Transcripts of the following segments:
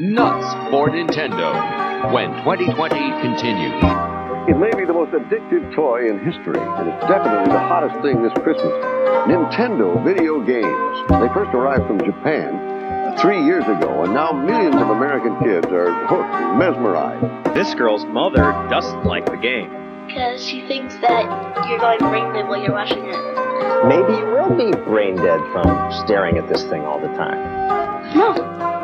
nuts for Nintendo when 2020 continues. It may be the most addictive toy in history, and it's definitely the hottest thing this Christmas. Nintendo video games. They first arrived from Japan three years ago, and now millions of American kids are hooked and mesmerized. This girl's mother doesn't like the game. because she thinks that you're going brain dead while you're watching it. Maybe you will be brain dead from staring at this thing all the time. No.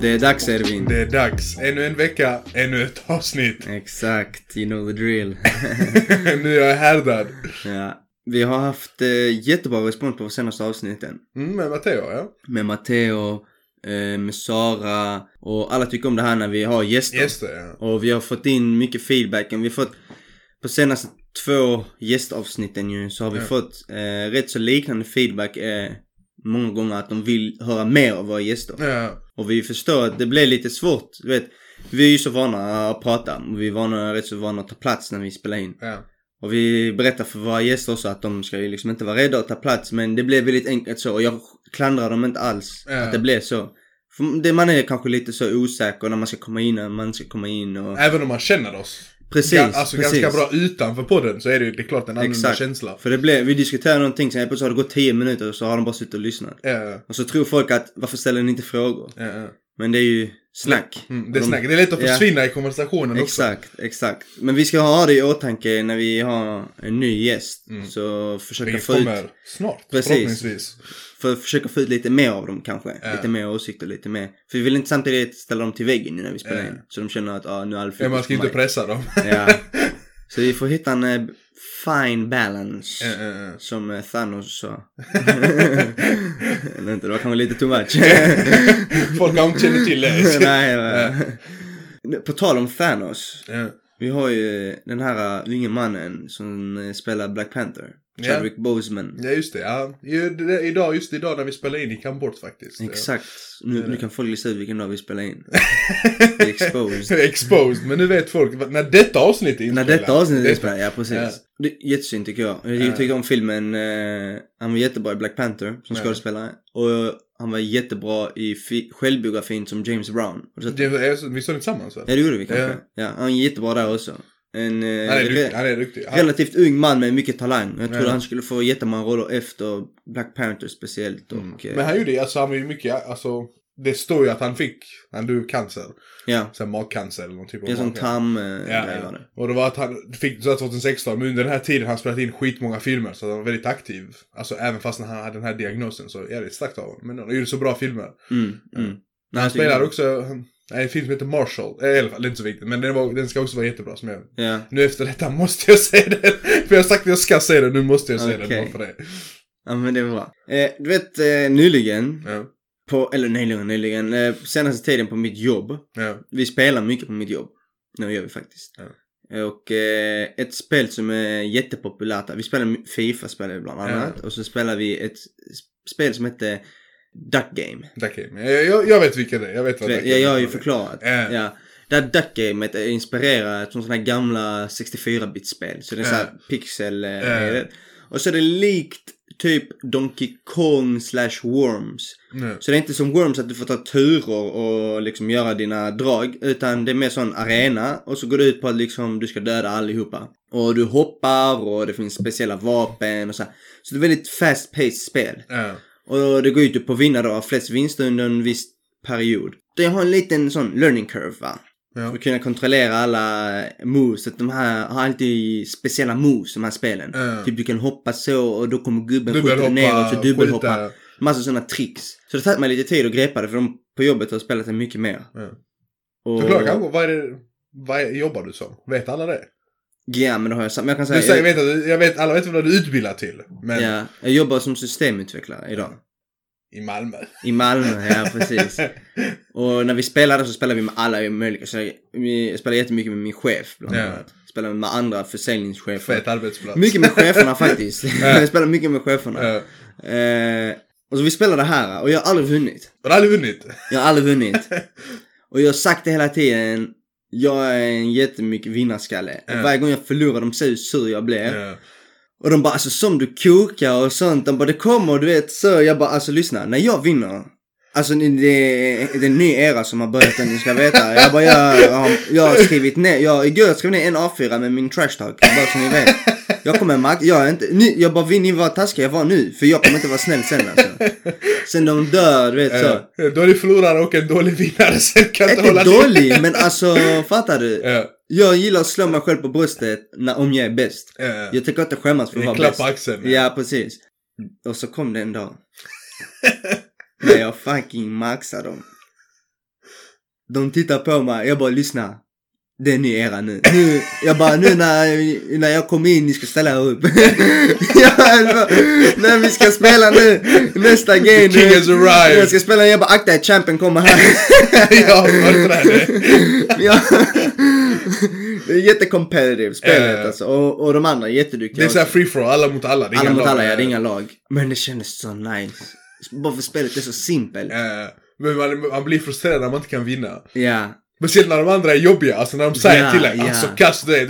Det är dags Ervin. Det är dags. Ännu en vecka, ännu ett avsnitt. Exakt, you know the drill. nu är jag härdad. ja. Vi har haft eh, jättebra respons på våra senaste avsnitten. Mm, med Matteo, ja. Med Matteo, eh, med Sara och alla tycker om det här när vi har gäster. Gäster, ja. Och vi har fått in mycket feedback. Vi har fått på senaste två gästavsnitten ju så har vi Ja. fått eh, rätt så liknande feedback eh, många gånger att de vill höra mer av våra gäster. Ja, Och vi förstår att det blir lite svårt. Du vet, vi är ju så vana att prata och vi är vana, rätt så vana att ta plats när vi spelar in. ja. Och vi berättar för våra gäster också att de ska ju liksom inte vara rädda att ta plats. Men det blev väldigt enkelt så och jag klandrar dem inte alls Ja. att det blev så. För det, man är kanske lite så osäker när man ska komma in, när man ska komma in och... Även om man känner oss. Precis, Ga- alltså precis. ganska bra utanför podden så är det ju det är klart en annorlunda känsla. För det blev, vi diskuterade någonting, sen plötsligt har det gått 10 minuter och så har de bara suttit och lyssnat. Ja, Och så tror folk att, varför ställer ni inte frågor? ja. Men det är ju snack. Mm, det är De- snack. Det är lätt att Ja. försvinna i konversationen också. Exakt, exakt. Men vi ska ha det i åtanke när vi har en ny gäst. Så försöka Vilket få ut, kommer snart, Precis. förhoppningsvis. för att försöka få ut lite mer av dem kanske. Ja. Lite mer åsikter, lite mer. För vi vill inte samtidigt ställa dem till väggen nu när vi spelar Ja. in. Så de känner att ah, nu är all Ja, man ska inte pressa dem. Ja. Så vi får hitta en eh, fine balance. Ja, ja. Som eh, Thanos sa. Eller inte, det var kanske lite too much. Folk har inte känner till det. Nej, nej. På tal om Thanos. Ja. Vi har ju den här uh, unge mannen som eh, spelar Black Panther. Chadwick Boseman. Ja just det, ja. Idag, just idag när vi spelar in gick han bort faktiskt. Exakt. Nu, nu kan folk lista ut vilken dag vi spelar in. Det är exposed. Exposed, men nu vet folk när detta avsnitt är När inspelat. detta avsnittet är inspelat, ja precis. Ja. Det är jättesynd tycker jag. Jag Ja. tycker om filmen, eh, han var jättebra i Black Panther som Ja. skådespelare. Och han var jättebra i fi- självbiografin som James Brown. Vi såg det tillsammans va? Ja det gjorde vi kanske. Ja. Ja. han är jättebra där också. En eh, Han är duktig. Han är duktig. Han, relativt ung man med mycket talang. Jag trodde Ja. han skulle få jättemånga roller efter Black Panther speciellt. Och, eh, Mm. men han gjorde ju, alltså han var ju mycket, alltså det står ju att han fick, han dog cancer. ja, Sen magcancer eller någon typ av det är som tarm eh, Ja, var det. Och det var att han fick så 2016, men under den här tiden han spelat in skitmånga filmer så han var väldigt aktiv. Alltså även fast han hade den här diagnosen så är det starkt av honom. Men han gjorde så bra filmer. Mm, mm. Nej, Han spelar också, nej, en film som heter Marshall, i alla fall, det är inte så viktigt, men den, var, den ska också vara jättebra som jag Ja. Nu efter detta måste jag se den! För jag har sagt att jag ska se den, nu måste jag se den Okej. bara för det. ja, men det är bra. Eh, du vet, eh, nyligen, Ja, på, eller nyligen, nyligen, eh, senaste tiden på mitt jobb. ja, Vi spelar mycket på mitt jobb. Nu gör vi faktiskt. Och eh, ett spel som är jättepopulärt, vi spelar Fifa spelar vi bland annat. Och så spelar vi ett spel som heter Duck Game. Duck Game. Jag, jag, jag vet vilka det är, jag vet vad Duck Game jag har ju är. förklarat. Ja. Ja. Det här Duck Gamet är inspirerat från sådana här gamla 64-bit-spel. Så det är Ja. såhär pixel... är det. Och så är det likt typ Donkey Kong slash Worms. Ja. Så det är inte som Worms att du får ta turer och liksom göra dina drag. Utan det är mer sån arena. Och så går det ut på att liksom du ska döda allihopa. Och du hoppar och det finns speciella vapen och så här. Så det är väldigt fast paced spel. Ja. Och det går ut på att vinna då flest vinster under en viss period. Det har en liten sån learning curve va. Ja. För att kunna kontrollera alla moves. Att de här har alltid speciella moves de här spelen. Ja. Typ du kan hoppa så och då kommer gubben skjuta neråt så dubbelhoppa. Massa sådana tricks. Så det tagit mig lite tid att greppa det för de på jobbet har spelat det mycket mer. Ja. Och... Förklara kanske, vad är det, vad är, jobbar du som? Vet alla det? Ja men det har jag sagt. Men jag kan säga. Du säger, jag vet, jag vet, alla vet vad du är utbildad till. Men ja, jag jobbar som systemutvecklare idag. i Malmö. I Malmö, ja precis. Och när vi spelade så spelade vi med alla möjliga. Så jag, spelade jättemycket med min chef bland Ja. annat. Spelade med andra försäljningschefer. Fet arbetsplats. Mycket med cheferna faktiskt. jag spelade mycket med cheferna. Ja. Eh, och så vi spelade här och jag har aldrig vunnit. Har du aldrig vunnit? Jag har aldrig vunnit. Och jag har sagt det hela tiden. Jag är en jättemycket vinnarskalle. Och varje gång jag förlorar, de ser hur sur jag blir. Ja. Och de bara alltså som du kokar och sånt. De bara det kommer du vet så. Jag bara alltså lyssna. När jag vinner. Alltså det, det är en ny era som har börjat ni ska veta. Jag bara jag, jag, har, jag har skrivit ner. Jag, igår skrev ner en A4 med min trash talk. Bara så ni vet. Jag kommer makt, jag är inte, ni, jag bara vill ni vara taskiga jag var nu. För jag kommer inte vara snäll sen alltså. Sen de dör vet så. Ja. Då är du förlorare och en dålig vinnare. Sen kan inte hålla till. dålig men alltså fattar du? Ja. Jag gillar att slå mig själv på bröstet när, om jag är bäst. Ja. Jag tänker inte skämmas för att vara bäst. på axeln. Ja, precis. Och så kom det en dag. när jag fucking maxar dem. De tittar på mig, jag bara lyssna. Det är ny era nu. nu jag bara, nu när, när jag kommer in, ni ska ställa er upp. jag bara, när vi ska spela nu, nästa game. The king has arrived. Jag ska spela, jag bara akta er, champion kommer här. ja, företrädare. ja. Det är jättecompetitive spelet Ja. alltså. Och, och de andra är jätteduktiga Det är såhär free for all, alla mot alla. Det är Alla mot lag. alla, ja, det är inga lag. Men det kändes så nice. Bara för spelet är så simpelt. Ja. Men man, man blir frustrerad när man inte kan vinna. Ja. Speciellt när de andra är jobbiga, alltså när de säger Ja, till en, ja. alltså kast du är,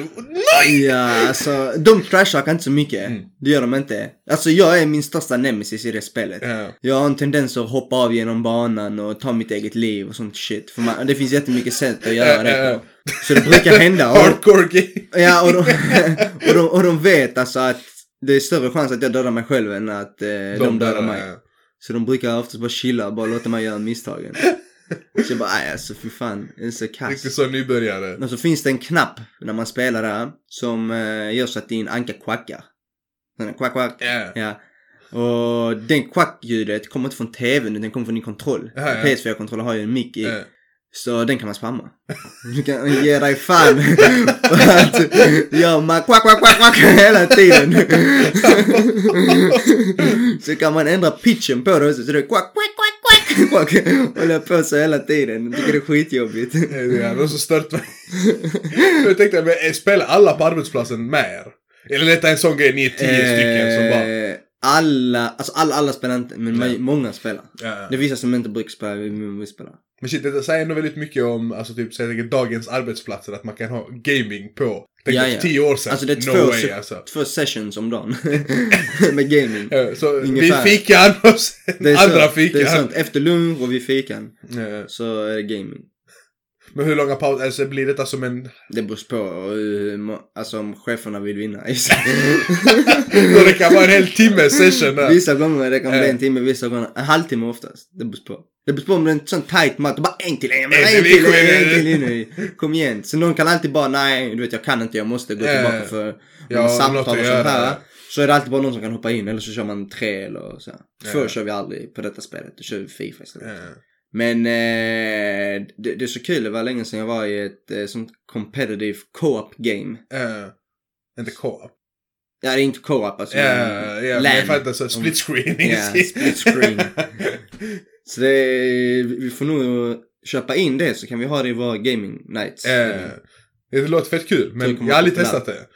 nej! Ja, alltså de trashtalkar inte så mycket. Mm. Det gör de inte. Alltså jag är min största nemesis i det spelet. Ja. Jag har en tendens att hoppa av genom banan och ta mitt eget liv och sånt shit. För man, det finns jättemycket sätt att göra det på. Så det brukar hända. Och, Hardcore game. ja, och, de, och, de, och de vet alltså att det är större chans att jag dödar mig själv än att eh, de, dödar mig. Så de brukar oftast bara chilla och bara låta mig göra misstagen. Så jag bara, nej alltså fy fan, det är så kass. Riktigt så nybörjare. Och så finns det en knapp när man spelar där som eh, gör så att din anka kvackar. Sån Kvack, kvack. Ja. Ja. Och den kvackljudet kommer inte från tvn, den kommer från din kontroll. Ja, ja. PS4-kontroller har ju en mick i. Ja. Så den kan man spamma. Du kan ge dig fan att göra man kvack, kvack, kvack hela tiden. så kan man ändra pitchen på det också, så det är kvack, kvack, kvack, kvack, kvack. Håller på så hela tiden. Jag tycker det är skitjobbigt. Det är någon som stört mig. jag tänkte, men eh, spelar alla på arbetsplatsen med er? Eller är detta en sån grej, ni är tio stycken som bara... Eh, Alla, alltså alla, alla spelar inte, men Nej. många spelar. Ja, ja. Det är vissa som inte brukar spela, vi spelar. Men shit, det säger ändå väldigt mycket om, alltså typ, så jag dagens arbetsplatser, att man kan ha gaming på. Tänk Ja, ja. tio år sedan. Alltså det är no två, way se- alltså. två sessions om dagen. med gaming. Ja, Så Ungefär. vi fikan och sen andra sant, fikan. Det är sant. Efter lunch och vid fikan Ja. så är det gaming. Men hur långa pauser, alltså blir detta som en... Det beror på hur må- alltså om cheferna vill vinna. Då det kan vara en hel timme session där. vissa gånger det kan bli Ja. en timme, vissa gånger en halvtimme oftast. Det beror på. Det beror på om det är en sån tight match. Bara en till, en, En en, till, en, en till. in. Kom igen. Så någon kan alltid bara, nej du vet jag kan inte, jag måste gå tillbaka ja. för Ja, samtal och sånt här. Så är det alltid bara någon som kan hoppa in eller så kör man tre eller så. här. Två Ja. kör vi aldrig på detta spelet, då kör vi Fifa istället. Men eh, det, det är så kul, det var länge sedan jag var i ett eh, sånt competitive co-op game. Ja. Inte co-op. Ja, det är inte co-op alltså. Ja, ja, men jag fattar så split screen. Ja, split screen. Så det, vi får nog köpa in det så kan vi ha det i våra gaming nights. Eh, det låter fett kul, men jag har aldrig testat det.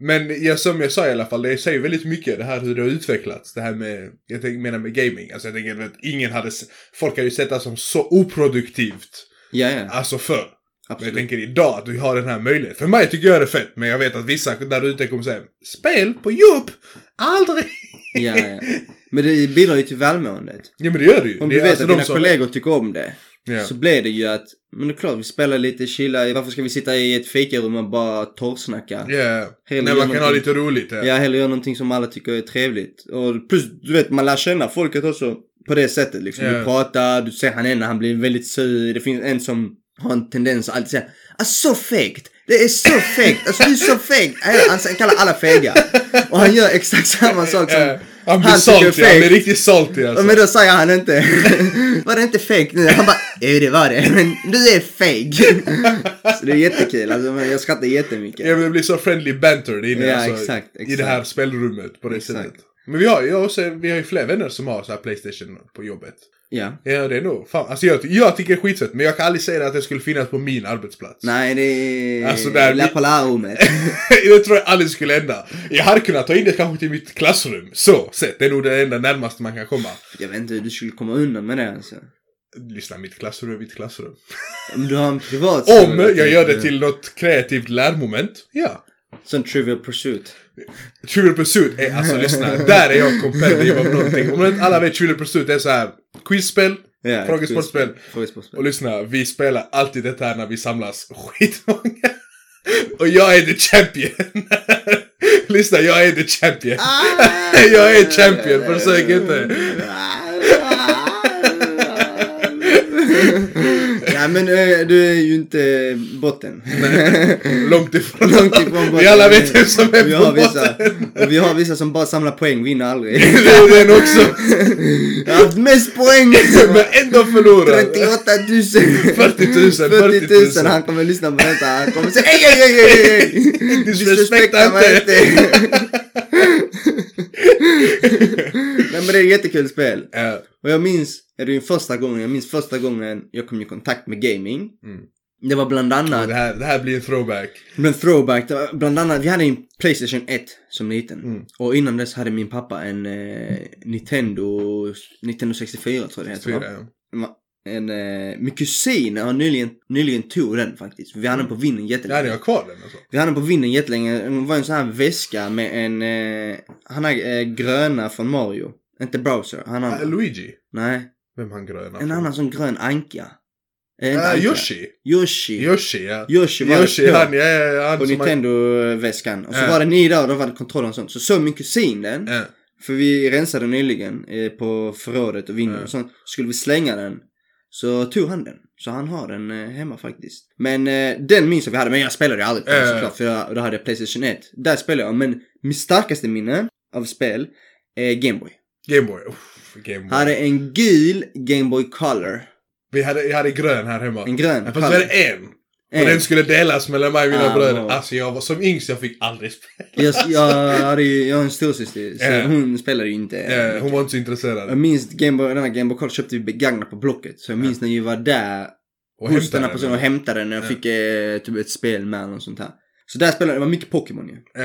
Men jag, som jag sa i alla fall, det säger väldigt mycket det här hur det har utvecklats. Det här med, jag tänker, menar med gaming. Alltså jag tänker att ingen hade, folk hade ju sett det som så oproduktivt. Ja, ja. Alltså förr. Men jag Absolut. tänker idag att vi har den här möjligheten. För mig tycker jag det är fett, men jag vet att vissa där ute kommer säga Spel på jobb? Aldrig! Ja, ja. Men det bidrar ju till välmåendet. Ja men det gör det ju. Om det du är vet alltså att dina som- kollegor tycker om det. Ja. Så blir det ju att, men det är klart vi spelar lite, chilla. Varför ska vi sitta i ett fikarum och bara torrsnacka? Ja, Hellre när man kan ha lite roligt. Ja. Jag hellre gör någonting som alla tycker är trevligt. Och plus, du vet, man lär känna folket också på det sättet liksom. Ja. Du pratar, du ser han ena, han blir väldigt sur. Det finns en som har en tendens att alltid säga Alltså så fegt! Det är så fegt! Alltså du är så feg! Han kallar alla fega. Och han gör exakt samma sak som Ja. Han blir han salty, han blir riktigt salty alltså. Men då säger han inte Var det inte fake nu? Han bara Jo det var det men du är fake. Så det är jättekul alltså, men jag skrattar jättemycket. Ja men det blir så friendly banter inne Ja, alltså, exakt, i exakt. det här spelrummet på det Exakt. sättet. Men vi har också, vi har ju fler vänner som har så här Playstation på jobbet. Ja. Ja det är nog, fan, alltså jag, jag tycker det är skitfett men jag kan aldrig säga att det skulle finnas på min arbetsplats. Nej det är Alltså, där- La Polarrummet. det tror jag aldrig skulle hända. Jag hade kunnat ta in det kanske till mitt klassrum. Så sett, det är nog det enda närmaste man kan komma. Jag vet inte hur du skulle komma undan med det alltså. Lyssna, mitt klassrum är mitt klassrum. Om du har en privat Om jag gör det till något kreativt lärmoment, ja. Som Trivial Pursuit. Trivial Pursuit är, alltså lyssna, där är jag competitive av någonting. Om inte alla vet Trivial Pursuit är så här quizspel, Ja, frågesportspel. Frågesportspel. Och lyssna, vi spelar alltid detta här när vi samlas skitmånga. Och jag är the champion. lyssna, jag är the champion. jag är champion, försök inte. Ja men eh, du är ju inte botten. Långt ifrån. Långt ifrån botten. Vi alla vet vem som är vi på har vissa, botten. och vi har vissa som bara samlar poäng, vinner aldrig. Det är den också. Jag har haft mest poäng! Men ändå förlorar. 38 000! 40 000, 40 000, han kommer lyssna på detta, han kommer säga ej, ej, ej, ej, ej! Disrespekta mig inte. Nej men det är ett jättekul spel. Ja. Och jag minns, är det första gången, jag minns första gången jag kom i kontakt med gaming. Mm. Det var bland annat, Det här, det här blir en throwback. men throwback, bland annat, vi hade en Playstation 1 som liten. Mm. Och innan dess hade min pappa en eh, Nintendo, Nintendo 64 tror jag det heter ja. En, eh, min kusin har nyligen, nyligen tog den faktiskt. Vi hade den på vinden Ja, jättelänge. ni har kvar den alltså? Vi hade den på vinden jättelänge. Det var en sån här väska med en, eh, han har eh, gröna från Mario. Inte Bowser, han Ah, har, Luigi? nej. Vem han gröna? En annan sån grön anka. Eh, inte Ah, anka. Yoshi? Yoshi. Yoshi, ja. Yoshi var Yoshi, det han, ja, ja, han på som Nintendo-väskan. Och så Ja. var det där och då var det kontroller och sånt. Så såg min kusin den. Ja. För vi rensade nyligen eh, på förrådet och vinden och sånt. Skulle vi slänga den. Så tog han den. Så han har den eh, hemma faktiskt. Men eh, den minns jag vi hade. Men jag spelade aldrig på den såklart. För jag, då hade jag Playstation 1. Där spelade jag. Men mitt starkaste minne av spel är Gameboy. Gameboy. Gameboy. Hade en gul Gameboy Color. Vi hade, jag hade grön här hemma. En grön fast vi hade en. Och En. den skulle delas mellan mig och mina Ah, bröder. bra. Alltså jag var som yngst, jag fick aldrig spela. Jag, jag, hade ju, jag har en storasyster. Så Ja. hon spelade ju inte. Eh, hon var inte så Jag intresserad. minns Gameboy, den här Gameboy Color köpte vi begagnat på Blocket. Så jag minns när vi var där Och hos den här personen och hämtade den när jag Ja. fick eh, typ ett spel med eller något sånt här. Så där spelade det var mycket Pokémon ju.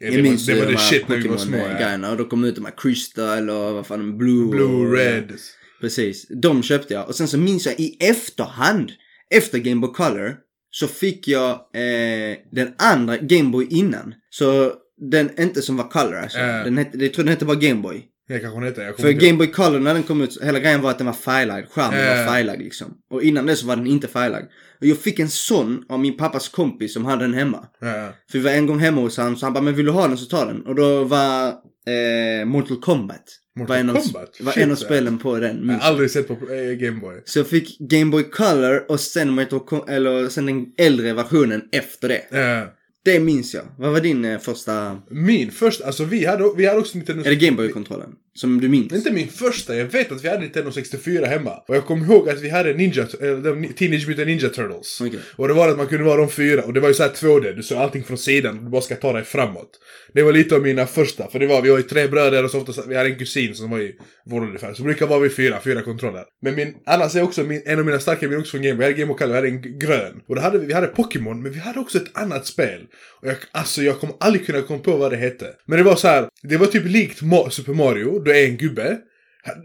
Ja. Ja, Jag det, minns var, det var ju the de här shit när vi var små. Ja. Och då kom ut de här Crystal och vad fan, Blue. Blue, och, red. Precis. De köpte jag. Och sen så minns jag i efterhand, efter Game Boy Color, så fick jag eh, den andra Game Boy innan. Så den, inte som var Color alltså. Ja. Den hette, jag tror den hette bara Game Boy. Ja, kanske. Jag kommer För. Game Boy Color när den kom ut, hela grejen var att den var färglagd. Skärmen Ja. var färglagd liksom. Och innan det så var den inte färglagd. Och jag fick en sån av min pappas kompis som hade den hemma. Ja. För vi var en gång hemma hos honom så han bara, men vill du ha den så ta den. Och då var eh, Mortal Kombat. Mortal var en av, Kombat? Var Shit, en av spelen på den. Jag har aldrig sett på eh, Gameboy. så jag fick Game Boy Color och sen, Mortal eller sen den äldre versionen efter det. Ja. Det minns jag. Vad var din eh, första... Min första, alltså vi hade, vi hade också Nintendo... Är det Game Boy-kontrollen? Som du minns? Inte min första, jag vet att vi hade Nintendo 64 hemma. Och jag kommer ihåg att vi hade Ninja, de Teenage Mutant Ninja Turtles. Okej. Och det var att man kunde vara de fyra, och det var ju såhär 2D, du såg allting från sidan, och du bara ska ta dig framåt. Det var lite av mina första, för det var, vi var ju tre bröder och så ofta, vi hade en kusin som var i vår ungefär. Så brukar vara vi fyra, fyra kontroller. Men min, annars är också min, en av mina starka minnen också från Game Boy, jag hade Game Boy Color, vi hade en grön. Och då hade vi, vi hade Pokémon, men vi hade också ett annat spel. Och jag, alltså jag kommer aldrig kunna komma på vad det hette. Men det var så här, det var typ likt Super Mario, du är en gubbe.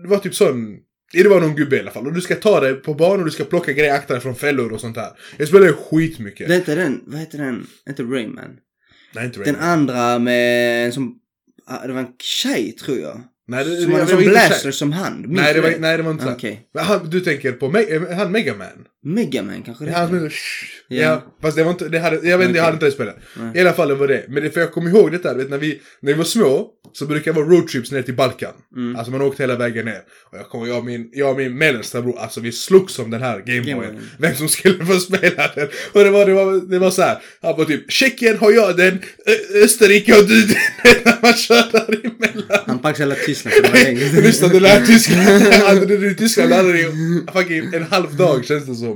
Det var typ sån det var någon gubbe i alla fall. Och du ska ta dig på banor, du ska plocka grejer, akta dig från fällor och sånt där. Jag spelade skitmycket. Det är den, vad heter den? Inte Rayman. Nej, inte Den Rayman. andra med en som... ah, Det var en tjej tror jag. Nej, det, Som det, hade det som blaster som hand. Nej, det var, nej, det var inte. Okej. Men han, du tänker på Me- han Megaman? Megaman kanske det heter. heter Ja. ja. Fast det var inte, det hade, jag vet inte, jag Okej. hade inte det spelet. I alla fall det var det. Men det, för jag kommer ihåg detta, vet när vi, när vi var små, så brukade det vara roadtrips ner till Balkan. Mm. Alltså man åkte hela vägen ner. Och jag kommer, jag och min, jag och min mellersta bror, alltså vi slogs om den här Gameboyen. Gameboyen. Vem som skulle få spela den. Och det var, det var, det var så här. Han var typ, Tjeckien har jag den, Ö- Österrike har du den. När man kör däremellan. Han packade hela Tyskland för. Lyssna, du lär Tyskland. Alltså, du, du Tyskland lärde dig fucking en halv dag känns det som.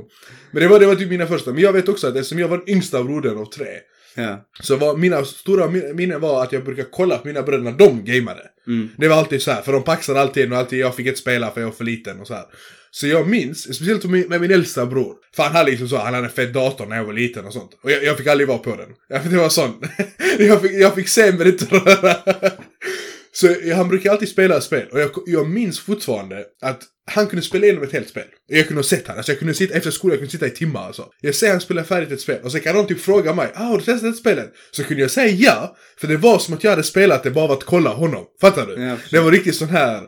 Men det var, det var typ mina första. Men jag vet också att eftersom jag var den yngsta brodern av tre. Ja. Så var mina stora min- minnen var att jag brukade kolla på mina bröder när de gamade. Mm. Det var alltid så här, för de paxade alltid och alltid jag fick inte spela för jag var för liten och så här. Så jag minns, speciellt med min, äldsta bror. För han hade liksom så, han hade en fet dator när jag var liten och sånt. Och jag, jag fick aldrig vara på den. Ja, för Det var sån. jag, fick, jag fick se men inte röra. Så han brukar alltid spela spel. Och jag, jag minns fortfarande att Han kunde spela igenom ett helt spel. Jag kunde ha sett han. Alltså jag kunde sitta efter skolan, jag kunde sitta i timmar alltså. Jag ser han spela färdigt ett spel och så kan någon typ fråga mig ah, har du testat ett spelet? Så kunde jag säga ja. För det var som att jag hade spelat det bara av att kolla honom. Fattar du? Ja, det var riktigt sån här.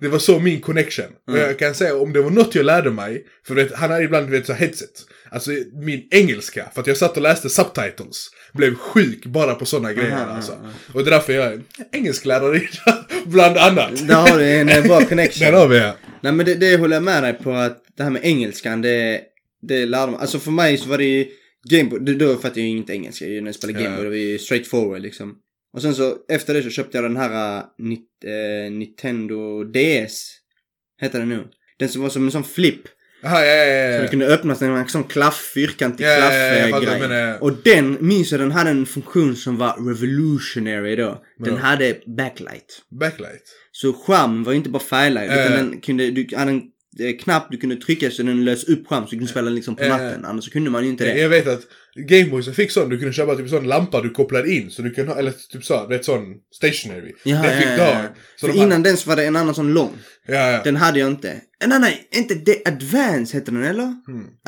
Det var så min connection. Och jag kan säga om det var något jag lärde mig. För vet, han hade ibland vet, så headset. Alltså min engelska. För att jag satt och läste subtitles. Blev sjuk bara på sådana grejer aha, alltså. aha. Och det är därför jag är engelsklärare. Bland annat. Där har du en eh, bra connection. Där har vi ja. Nej men det, det håller jag med dig på att det här med engelskan det, det lärde mig. Alltså för mig så var det ju Gameboy, då- fattade jag ju inte engelska ju när jag spelade. Gameboy. Det var ju straight forward liksom. Och sen så efter det så köpte jag den här uh, Nintendo DS. Heter den nu. Den som var som en sån flip. Aha, ja, ja, Så ja. den kunde öppnas, den var en sån klaff, fyrkantig Ja, ja, klaff ja, jag eh, menar. Och den, minns jag den hade en funktion som var revolutionary då. Den Ja. hade backlight. Backlight. Så skärmen var inte bara färglagd utan den kunde, du hade en eh, knapp du kunde trycka så den lös upp skärmen så du kunde spela liksom på natten. Annars så kunde man ju inte det. Jag vet att Gameboys fick sån, du kunde köpa typ sån lampa du kopplade in. Så du kunde ha, eller typ så, är sån stationary. Ja, det fick ja, ja. Så För de hade- innan den så var det en annan sån lång. Ja, ja. Den hade jag inte. Nej, nej, inte det. Advance heter den eller?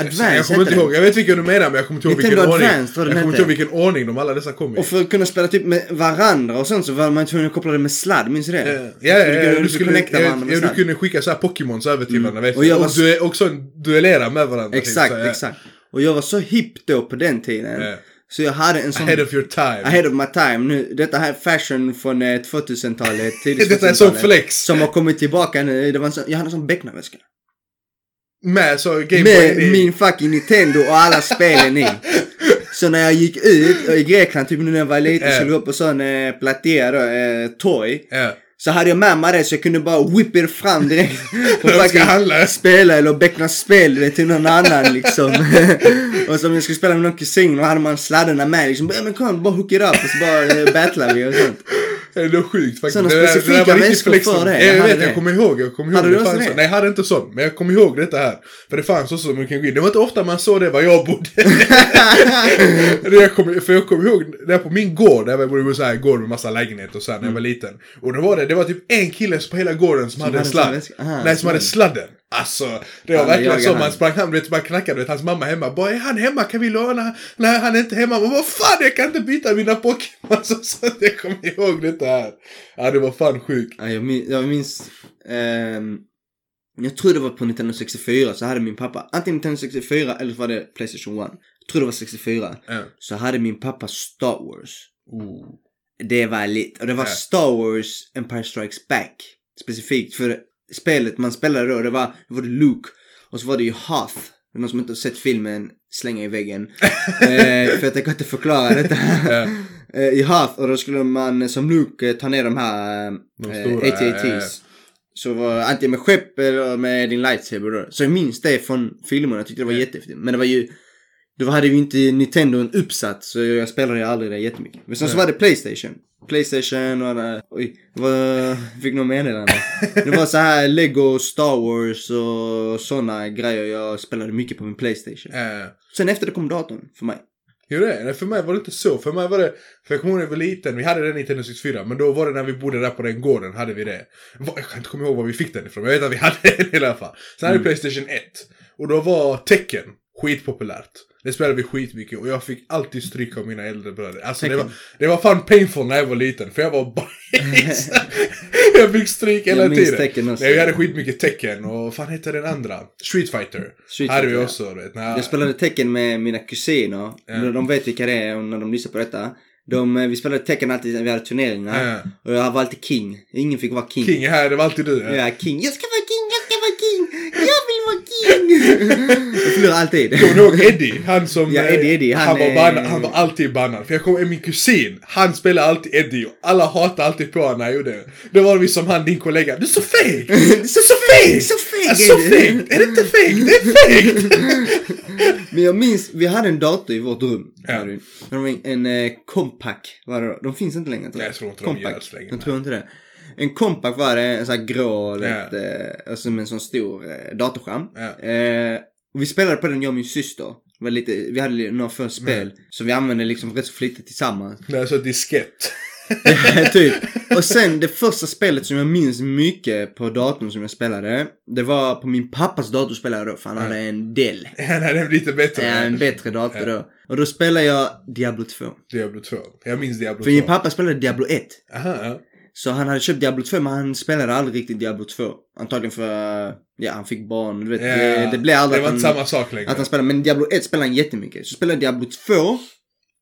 Advance jag kommer inte ihåg, jag vet vilken du menar men jag kommer inte ihåg Nintendo vilken ordning. Advanced var Jag den kommer inte ihåg vilken ordning de alla dessa kom i. Och för att kunna spela typ med varandra och sen så var man tvungen att koppla det med sladd, minns du det? Ja, ja, ja, du ja, du du skulle, connecta varandra med ja, du kunde skicka så här Pokémons över till varandra, vet Och jag Och, var du är också duellera med varandra. typ, Exakt, ja. exakt. Och jag var så hipp då på den tiden. Ja. Så jag hade en sån... Ahead of your time. Ahead of my time. Nu, detta här är fashion från eh, 2000-talet, tidigt Detta är sån 2000-talet, flex. Som har kommit tillbaka nu. Det var en sån, jag hade en sån becknarväska. Med så Gameboy Med min fucking Nintendo och alla spelen i. Så när jag gick ut i Grekland, typ nu när jag var liten, Ja. skulle gå på sån eh, platea då, eh, toy. Ja. Så hade jag med mig det så jag kunde bara whip it fram direkt. Och handla. spela eller beckna spel vet, till någon annan liksom. och så om jag skulle spela med någon kusin då hade man sladdarna med liksom. Ja men kom, bara hook it up och så bara eh, battlar vi och sånt. Det är sjukt faktiskt. Det där- specifika det väskor flex. för det. Ja, Jag Jag vet, det. jag kommer ihåg. Jag kommer ihåg. Hade det fanns det? Nej, jag hade inte sån. Men jag kommer ihåg detta här. För det fanns också som man kan gå in. Det var inte ofta man såg det var jag bodde. det jag kommer, för jag kommer ihåg, där på min gård, där jag bodde så här gård med massa lägenheter och så här, när jag var liten. Och då var det, det var typ en kille på hela gården som, hade en sladd. Nej, som hade sladd. sladden. Alltså, det var det verkligen så. Man sprang fram, man knackade, vet, hans mamma hemma. Bara, är han hemma? Kan vi låna? Nej, han är inte hemma. Men vad fan, jag kan inte byta mina Pokémon. Så, så att jag kommer ihåg detta här. Ja, det var fan sjukt. Ja, jag, minns, jag minns ehm, jag tror det var på Nintendo 64 så hade min pappa antingen Nintendo 64 eller så var det Playstation 1. Jag tror det var 64. Ja. Så hade min pappa Star Wars. Oh. Det var lite. Och det var Ja. Star Wars Empire Strikes Back. Specifikt för spelet man spelade då, det var, det var det Luke. Och så var det ju Hoth. För någon som inte har sett filmen, slänga i väggen. eh, för att jag kan inte förklara detta. Eh, I Hoth, och då skulle man eh, som Luke eh, ta ner de här De eh, stora, AT-ATs. ja. Så var antingen med skepp eller med din lightsaber då. Så jag minns det från filmerna, jag tyckte det var jättehäftigt. Men det var ju, då hade ju inte Nintendo en uppsatt så jag spelade ju aldrig det jättemycket. Men sen så var det Playstation. Playstation och det, oj, var, fick någon meddelande. Det var så här Lego, Star Wars och såna grejer jag spelade mycket på min Playstation. Eh, Sen efter det kom datorn för mig. Jo det, Nej, för mig var det inte så. För mig var det, för jag kommer ihåg när jag var liten, vi hade den i Nintendo 64, men då var det när vi bodde där på den gården, hade vi det. Jag kan inte komma ihåg var vi fick den ifrån, men jag vet att vi hade den i alla fall. Sen hade vi Playstation 1. Och då var Tekken skitpopulärt. Det spelade vi skitmycket och jag fick alltid stryk av mina äldre bröder. Alltså det var, det var fan painful när jag var liten, för jag var bajs. jag fick stryk hela Jag minns tiden. Tekken också. Nej, vi hade skitmycket Tekken och vad fan hette den andra? Street Fighter. Street hade vi ja. också, vet. När- Jag spelade tecken med mina kusiner. De vet vilka det är när de lyssnar på detta. De, eh, vi spelade tecken alltid när vi hade turneringar. Ja. Och jag var alltid king. Ingen fick vara king. King här, det var alltid du. Ja, king. Jag ska vara king, jag ska vara king. Jag vill vara king. jag förlorar alltid. Kommer du ihåg Eddie? Han som... Ja, Eddie, eh, Eddie, han Han, var, är- bannad, han var alltid bannad. För jag kommer min kusin, han spelade alltid Eddie och alla hatade alltid på honom när han gjorde det. Då var vi som han, din kollega. Du är så feg! Du är så feg! Så feg är Så feg! Är det inte feg? Det är fegt! Men jag minns, vi hade en dator i vårt rum. Ja. Var en, en eh, Compaq var det då. De finns inte längre tror Nej, jag tror inte de görs längre. Jag tror inte det. En Compaq var det, en sån här grå, Ja. vet, eh, alltså med en sån stor eh, datorskärm. Ja. Eh, och vi spelade på den jag och min syster. Var lite, vi hade några för spel. Så vi använde liksom rätt så flitigt tillsammans. Det är så diskett. typ. Och sen det första spelet som jag minns mycket på datorn som jag spelade. Det var på min pappas dator spelade jag då, för han hade en Dell. Han är lite bättre. Ja, en bättre dator då. Och då spelade jag Diablo 2. Diablo 2. Jag minns Diablo För 2. min pappa spelade Diablo 1. Aha, ja. Så han hade köpt Diablo 2 men han spelade aldrig riktigt Diablo 2. Antagligen för, ja han fick barn, du vet. Ja, det, det blev aldrig Det var att han, samma sak längre. att han spelade. Men Diablo 1 spelade han jättemycket. Så spelade Diablo 2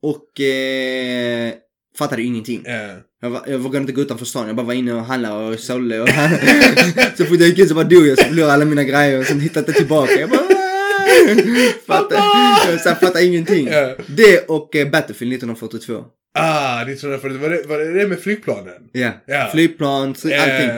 och eh, fattade ingenting. Ja. Jag, var, jag vågade inte gå utanför stan, jag bara var inne och handlade och sålde och Så fort jag gick ut så bara dog jag, så förlorade alla mina grejer och sen hittade jag tillbaka. Jag bara Fattar, så jag fattade ingenting. Ja. Det och eh, Battlefield 1942. Ah, 1940. Var det, var det det med flygplanen? Ja, Ja. flygplan, allting.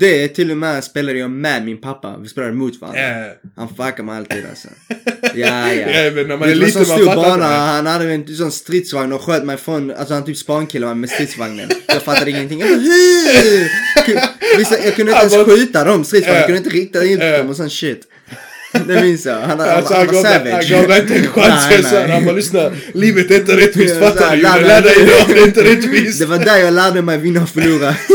Det till och med spelade jag med min pappa. Vi spelade mot varandra. Ja. Han fuckade mig alltid alltså. Ja, ja. Ja, men när man är liten, man stor bana, han hade en sån stridsvagn och sköt mig från, alltså han typ spankillade mig med stridsvagnen. Jag fattade ingenting. Jag bara, jag kunde inte ens skjuta dem stridsvagnen, jag Ja. kunde inte rikta in dem och sån shit. Det minns jag. Han, han, Alltså, han han, var gav, han savage. gav mig inte en chans. Han bara lyssna, livet är inte rättvist. Fattar du? lär dig idag, det är inte rättvist. Det var där jag lärde mig vinna och förlora.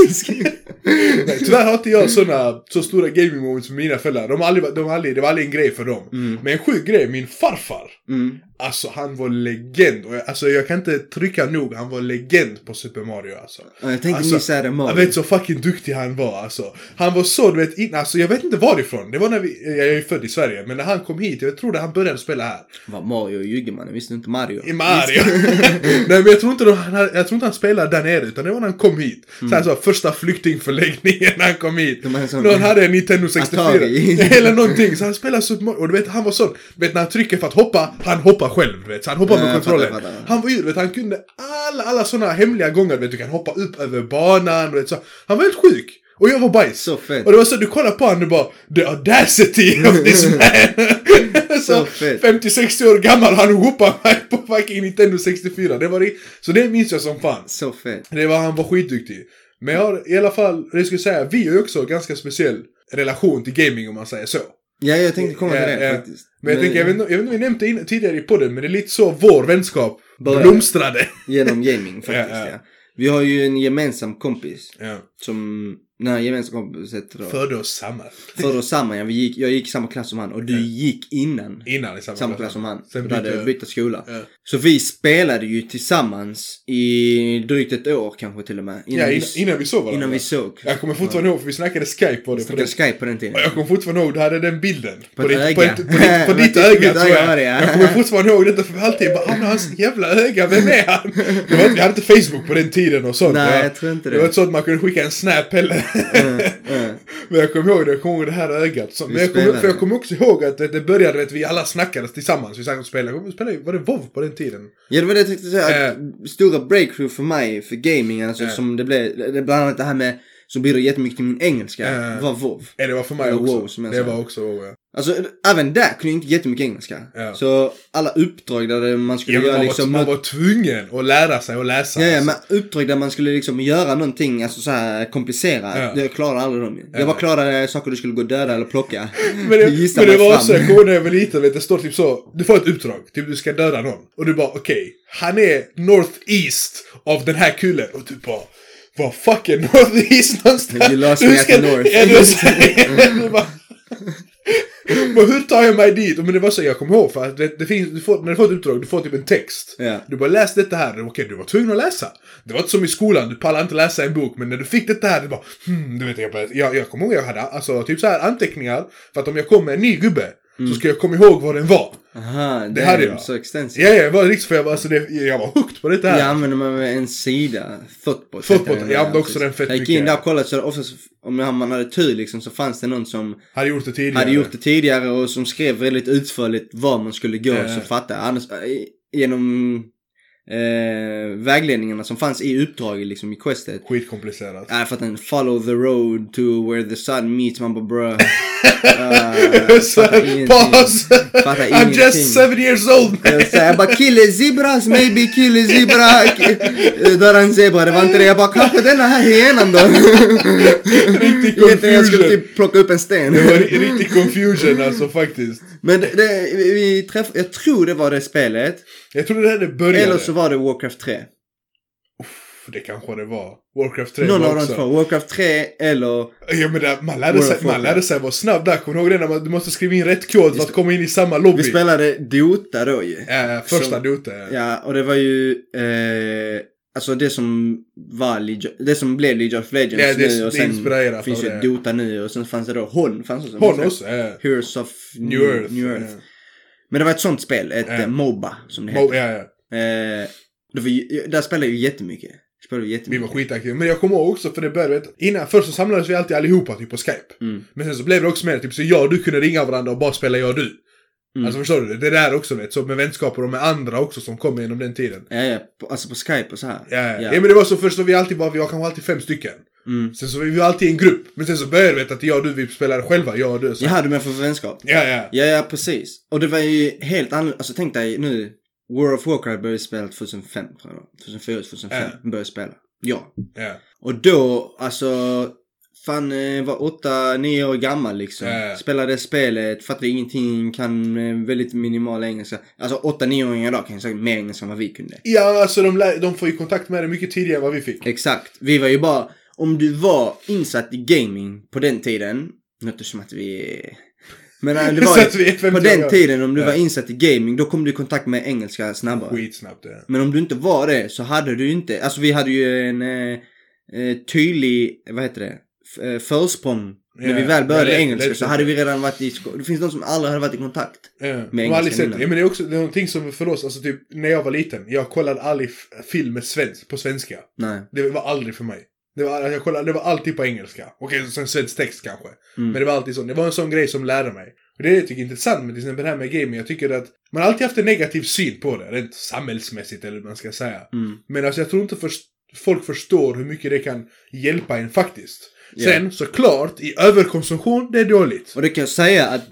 Nej, Tyvärr har inte jag såna, så stora gaming moments med mina föräldrar. De har aldrig, de har aldrig, det var aldrig en grej för dem. Men en sjuk grej, min farfar. Mm. Alltså han var legend. Och jag, alltså jag kan inte trycka nog, han var legend på Super Mario alltså. Ja, Jag tänkte Alltså, säga det Jag Mario. vet så fucking duktig han var alltså. Han var så, du vet, in, alltså jag vet inte varifrån. Det var när vi, jag är född i Sverige, men när han kom hit, jag tror att han började spela här. Var Mario ljuger mannen, visste inte Mario? I Mario. Nej men jag tror inte de, han, jag tror inte han spelade där nere, utan det var när han kom hit. Så han sa första flyktingförläggningen när han kom hit. Någon hade en Nintendo 64. Atari. Eller någonting. Så han spelade Super Mario. Och du vet, han var sån. Du vet när han trycker för att hoppa, han hoppar själv. Du vet. Så han hoppar Ja, med kontrollen. fattar, fattar. Han var ju, du vet, han kunde alla, alla såna hemliga gånger. Du vet, du kan hoppa upp över banan. Du vet, så. Han var helt sjuk. Och jag var bajs. Så fett. Och det var så, du kollar på honom och bara The audacity of this man! Så så fett. 50-60 år gammal han whoopade mig på fucking Nintendo 64. Det var det. Så det minns jag som fan. Så fett. Det var, han var skitduktig. Men jag har i alla fall, det skulle säga, vi har ju också ganska speciell relation till gaming om man säger så. Ja, jag tänkte komma till det faktiskt. Men jag tänker, jag vet, jag vet inte om vi nämnde in, tidigare i podden, men det är lite så vår vänskap blomstrade. Genom gaming faktiskt, ja. Vi har ju en gemensam kompis Ja. som, den här gemensamma kompis heter Förde oss samman. förde oss samman. Ja, vi gick, jag gick i samma klass som han och du gick innan Innan i samma, samma klass som han. Sen du hade bytte- bytt skola. Ja. Så vi spelade ju tillsammans i drygt ett år kanske till och med. Ja, vi, innan, innan vi såg varandra. innan vi såg. Jag kommer fortfarande ihåg, för vi snackade Skype på det. På Snackade det. Skype på den tiden. Och jag kommer fortfarande ihåg, du hade den bilden. På ett ditt, öga. På, ett, på, ditt, på På öga, tror jag. det, ja. Jag kommer fortfarande ihåg detta, för alltid bara, han har hans jävla öga, vem är han? Vi hade inte Facebook på den tiden och sånt. Nej, Ja. jag tror inte Det det. var inte så att man kunde skicka en snap heller. Mm. Men jag kommer ihåg det, jag kommer ihåg det här ögat. Vi men jag kommer, för jag kommer också ihåg att det, det började, att vi alla snackade tillsammans. Vi satt och spelade. Vi spelade var det WoW på den tiden? Ja det var det jag tänkte säga. Att stora breakthrough för mig, för gaming alltså Eh. som det blev, det bland annat det här med, som bidrog jättemycket till min engelska, Eh. var WoW. Ja, det var för mig Eller också. WoW, som jag det var också WoW, ja. Alltså även där kunde jag inte jättemycket engelska. Ja. Så alla uppdrag där man skulle Ja, göra man, liksom... var, man var tvungen att lära sig att läsa. Ja, ja, alltså. men uppdrag där man skulle liksom göra någonting, alltså så här komplicerat. Ja. Det klarade aldrig de. Ja. Jag bara klarade saker du skulle gå döda eller plocka. Men det, men det var fram. så, jag kommer när jag var liten, vet, det står typ så, du får ett uppdrag, typ du ska döda någon. Och du bara okej, han är northeast av den här kullen. Och du bara, vad fuck är northeast någonstans? You lost me at the north. Ja, du ska- du bara, men hur tar jag mig dit? Men det var så, jag kommer ihåg för att det, det finns, du får, när du får ett uppdrag, du får typ en text. Ja. Du bara läs detta här, okej du var tvungen att läsa. Det var inte som i skolan, du pallar inte läsa en bok, men när du fick detta här, du bara hmm, du vet jag, jag, jag kommer ihåg jag hade alltså typ så här anteckningar, för att om jag kom med en ny gubbe, så ska jag komma ihåg vad den var. Aha, det hade är jag. så extensivt. Ja, ja, jag var riktigt för jag var, alltså, det, jag var hooked på detta här. Jag använder mig av en sida, heter den jag där. använder också den fett Jag gick mycket. in där och kollade så oftast, om man hade tur liksom, så fanns det någon som Hade gjort det tidigare. hade gjort det tidigare och som skrev väldigt utförligt var man skulle gå Ja. så fattade jag. Annars, eh, genom eh, vägledningarna som fanns i uppdraget liksom i questet. Skitkomplicerat. Jag fattar inte. Follow the road to where the sun meets. Man bara bruh. Uh, ingenting. paus! I'm just seven years old! Jag bara kill a zebras, maybe kill a zebra. K- Där är en zebra, det var inte det. Jag bara kanske denna här hyenan då. Riktig Egentligen jag skulle confusion. typ plocka upp en sten. Det var ri- riktig confusion alltså faktiskt. Men det, det, vi- träffade, jag tror det var det spelet. Jag trodde det här det började. Eller så var det Warcraft 3. För det kanske det var. Warcraft 3 Någon var av de också. två. Warcraft 3 eller... Ja men det, man, lärde sig, man lärde sig vara snabb där. Kommer du ihåg det? När man, du måste skriva in rätt kod för att komma in i samma lobby. Vi spelade Dota då ju. Ja, första Som- Dota. Ja. Ja, och det var ju... Eh, alltså det som var League, det som blev League of Legends Ja, det- nu och det sen inspirerat finns ju det. Dota nu och sen fanns det då Hon fanns också. Hon också. Ja. Heroes of New Earth. New Earth. Ja. Men det var ett sånt spel, ett Ja. eh, Moba som det Mo- heter. ja, ja. Eh, det var, där spelade jag ju jättemycket. Spelade vi Vi jättemycket. var skitaktiva. Men jag kommer ihåg också för det började, innan, först så samlades vi alltid allihopa typ på Skype. Mm. Men sen så blev det också mer typ så jag och du kunde ringa varandra och bara spela jag och du. Mm. Alltså förstår du? Det där också vet, så med vänskaper och med andra också som kom genom den tiden. Ja, ja, alltså på Skype och så här. Ja, ja. ja men det var så först så vi alltid var, vi var kanske alltid fem stycken. Mm. Sen så var vi alltid i en grupp. Men sen så började vi att jag och du vi spelade själva, jag och du. Så. Jaha, du menar för vänskap? Ja, ja. Ja, ja, precis. Och det var ju helt annorlunda. Alltså tänk dig nu. World of Warcraft började spela 2005, tror jag. 2004, 2005 började spela. Ja. ja. Och då, alltså. Fan, eh, var åtta, nio år gammal liksom. Ja. Spelade spelet, fattade ingenting, kan eh, väldigt minimal engelska. Alltså åtta, nioåringar idag kan ju säkert mer engelska än vad vi kunde. Ja, alltså de, de får ju kontakt med det mycket tidigare än vad vi fick. Exakt. Vi var ju bara, om du var insatt i gaming på den tiden. Låter som att vi. Men äh, det var Så att vi är ju, 50 på den tiden om du Ja. var insatt i gaming då kom du i kontakt med engelska snabbare. Skitsnabbt ja. Men om du inte var det så hade du inte, alltså vi hade ju en eh, eh, tydlig, vad heter det, F- eh, försprång. När Ja, vi väl började ja, det- engelska det- så hade vi redan varit i sko- Det finns de som aldrig hade varit i kontakt. Ja, Med engelska innan. det. Ja, men det är också det är någonting som för oss, alltså typ när jag var liten, jag kollade aldrig film med svensk, på svenska. Nej. Det var aldrig för mig. Det var, jag kollade, det var alltid på engelska. Okej, sen svensk text kanske. Mm. Men det var alltid så. Det var en sån grej som lärde mig. Och det är det jag tycker är intressant med till exempel det här med gaming. Jag tycker att man har alltid haft en negativ syn på det. Rent samhällsmässigt eller hur man ska säga. Mm. Men alltså jag tror inte först, folk förstår hur mycket det kan hjälpa en faktiskt. Ja. Sen såklart, i överkonsumtion, det är dåligt. Och det kan jag säga att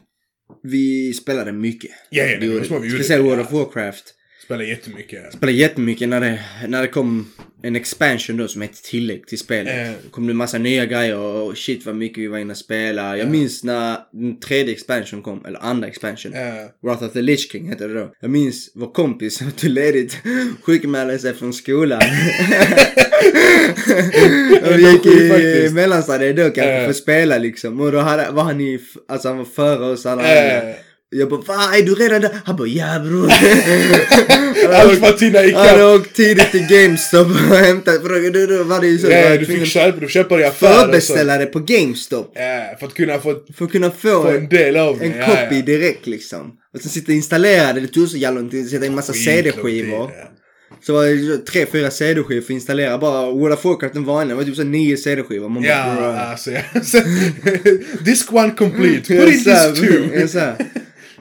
vi spelade mycket. Ja, ja, det som vi gjorde. Speciellt World of Warcraft. Spelar jättemycket. Spelade jättemycket när det, när det kom en expansion då som ett tillägg till spelet. Eh. kom det massa nya grejer och shit vad mycket vi var inne och spelade. Jag minns när den tredje expansion kom, eller andra expansion. Eh, Wrath of the Lich King hette det då. Jag minns vår kompis som tog ledigt, sjukmälde sig från skolan. och vi gick i mellanstadiet då kanske Eh. för att spela liksom. Och då hade, var han i, alltså han var före oss alla eh, Jag bara, va är du redan där? Han bara, ja bror. allt Han hade åkt tidigt till GameStop och hämtat, då, då, då var det ju så. Man du fick köpa, du köper i affärer. och så. förbeställa det på GameStop. Ja, för att kunna få, För att kunna få, få en del av det. en ja, copy ja. direkt liksom. Och sen sitta och installera det, det tog så jävla lång tid sätta in massa CD-skivor. Så var det tre, fyra CD-skivor för att installera. Bara World of Warcraft den vanliga, det var typ så nio CD-skivor. Man bara, Ja, alltså ja. Disc one complete. Put in disc two.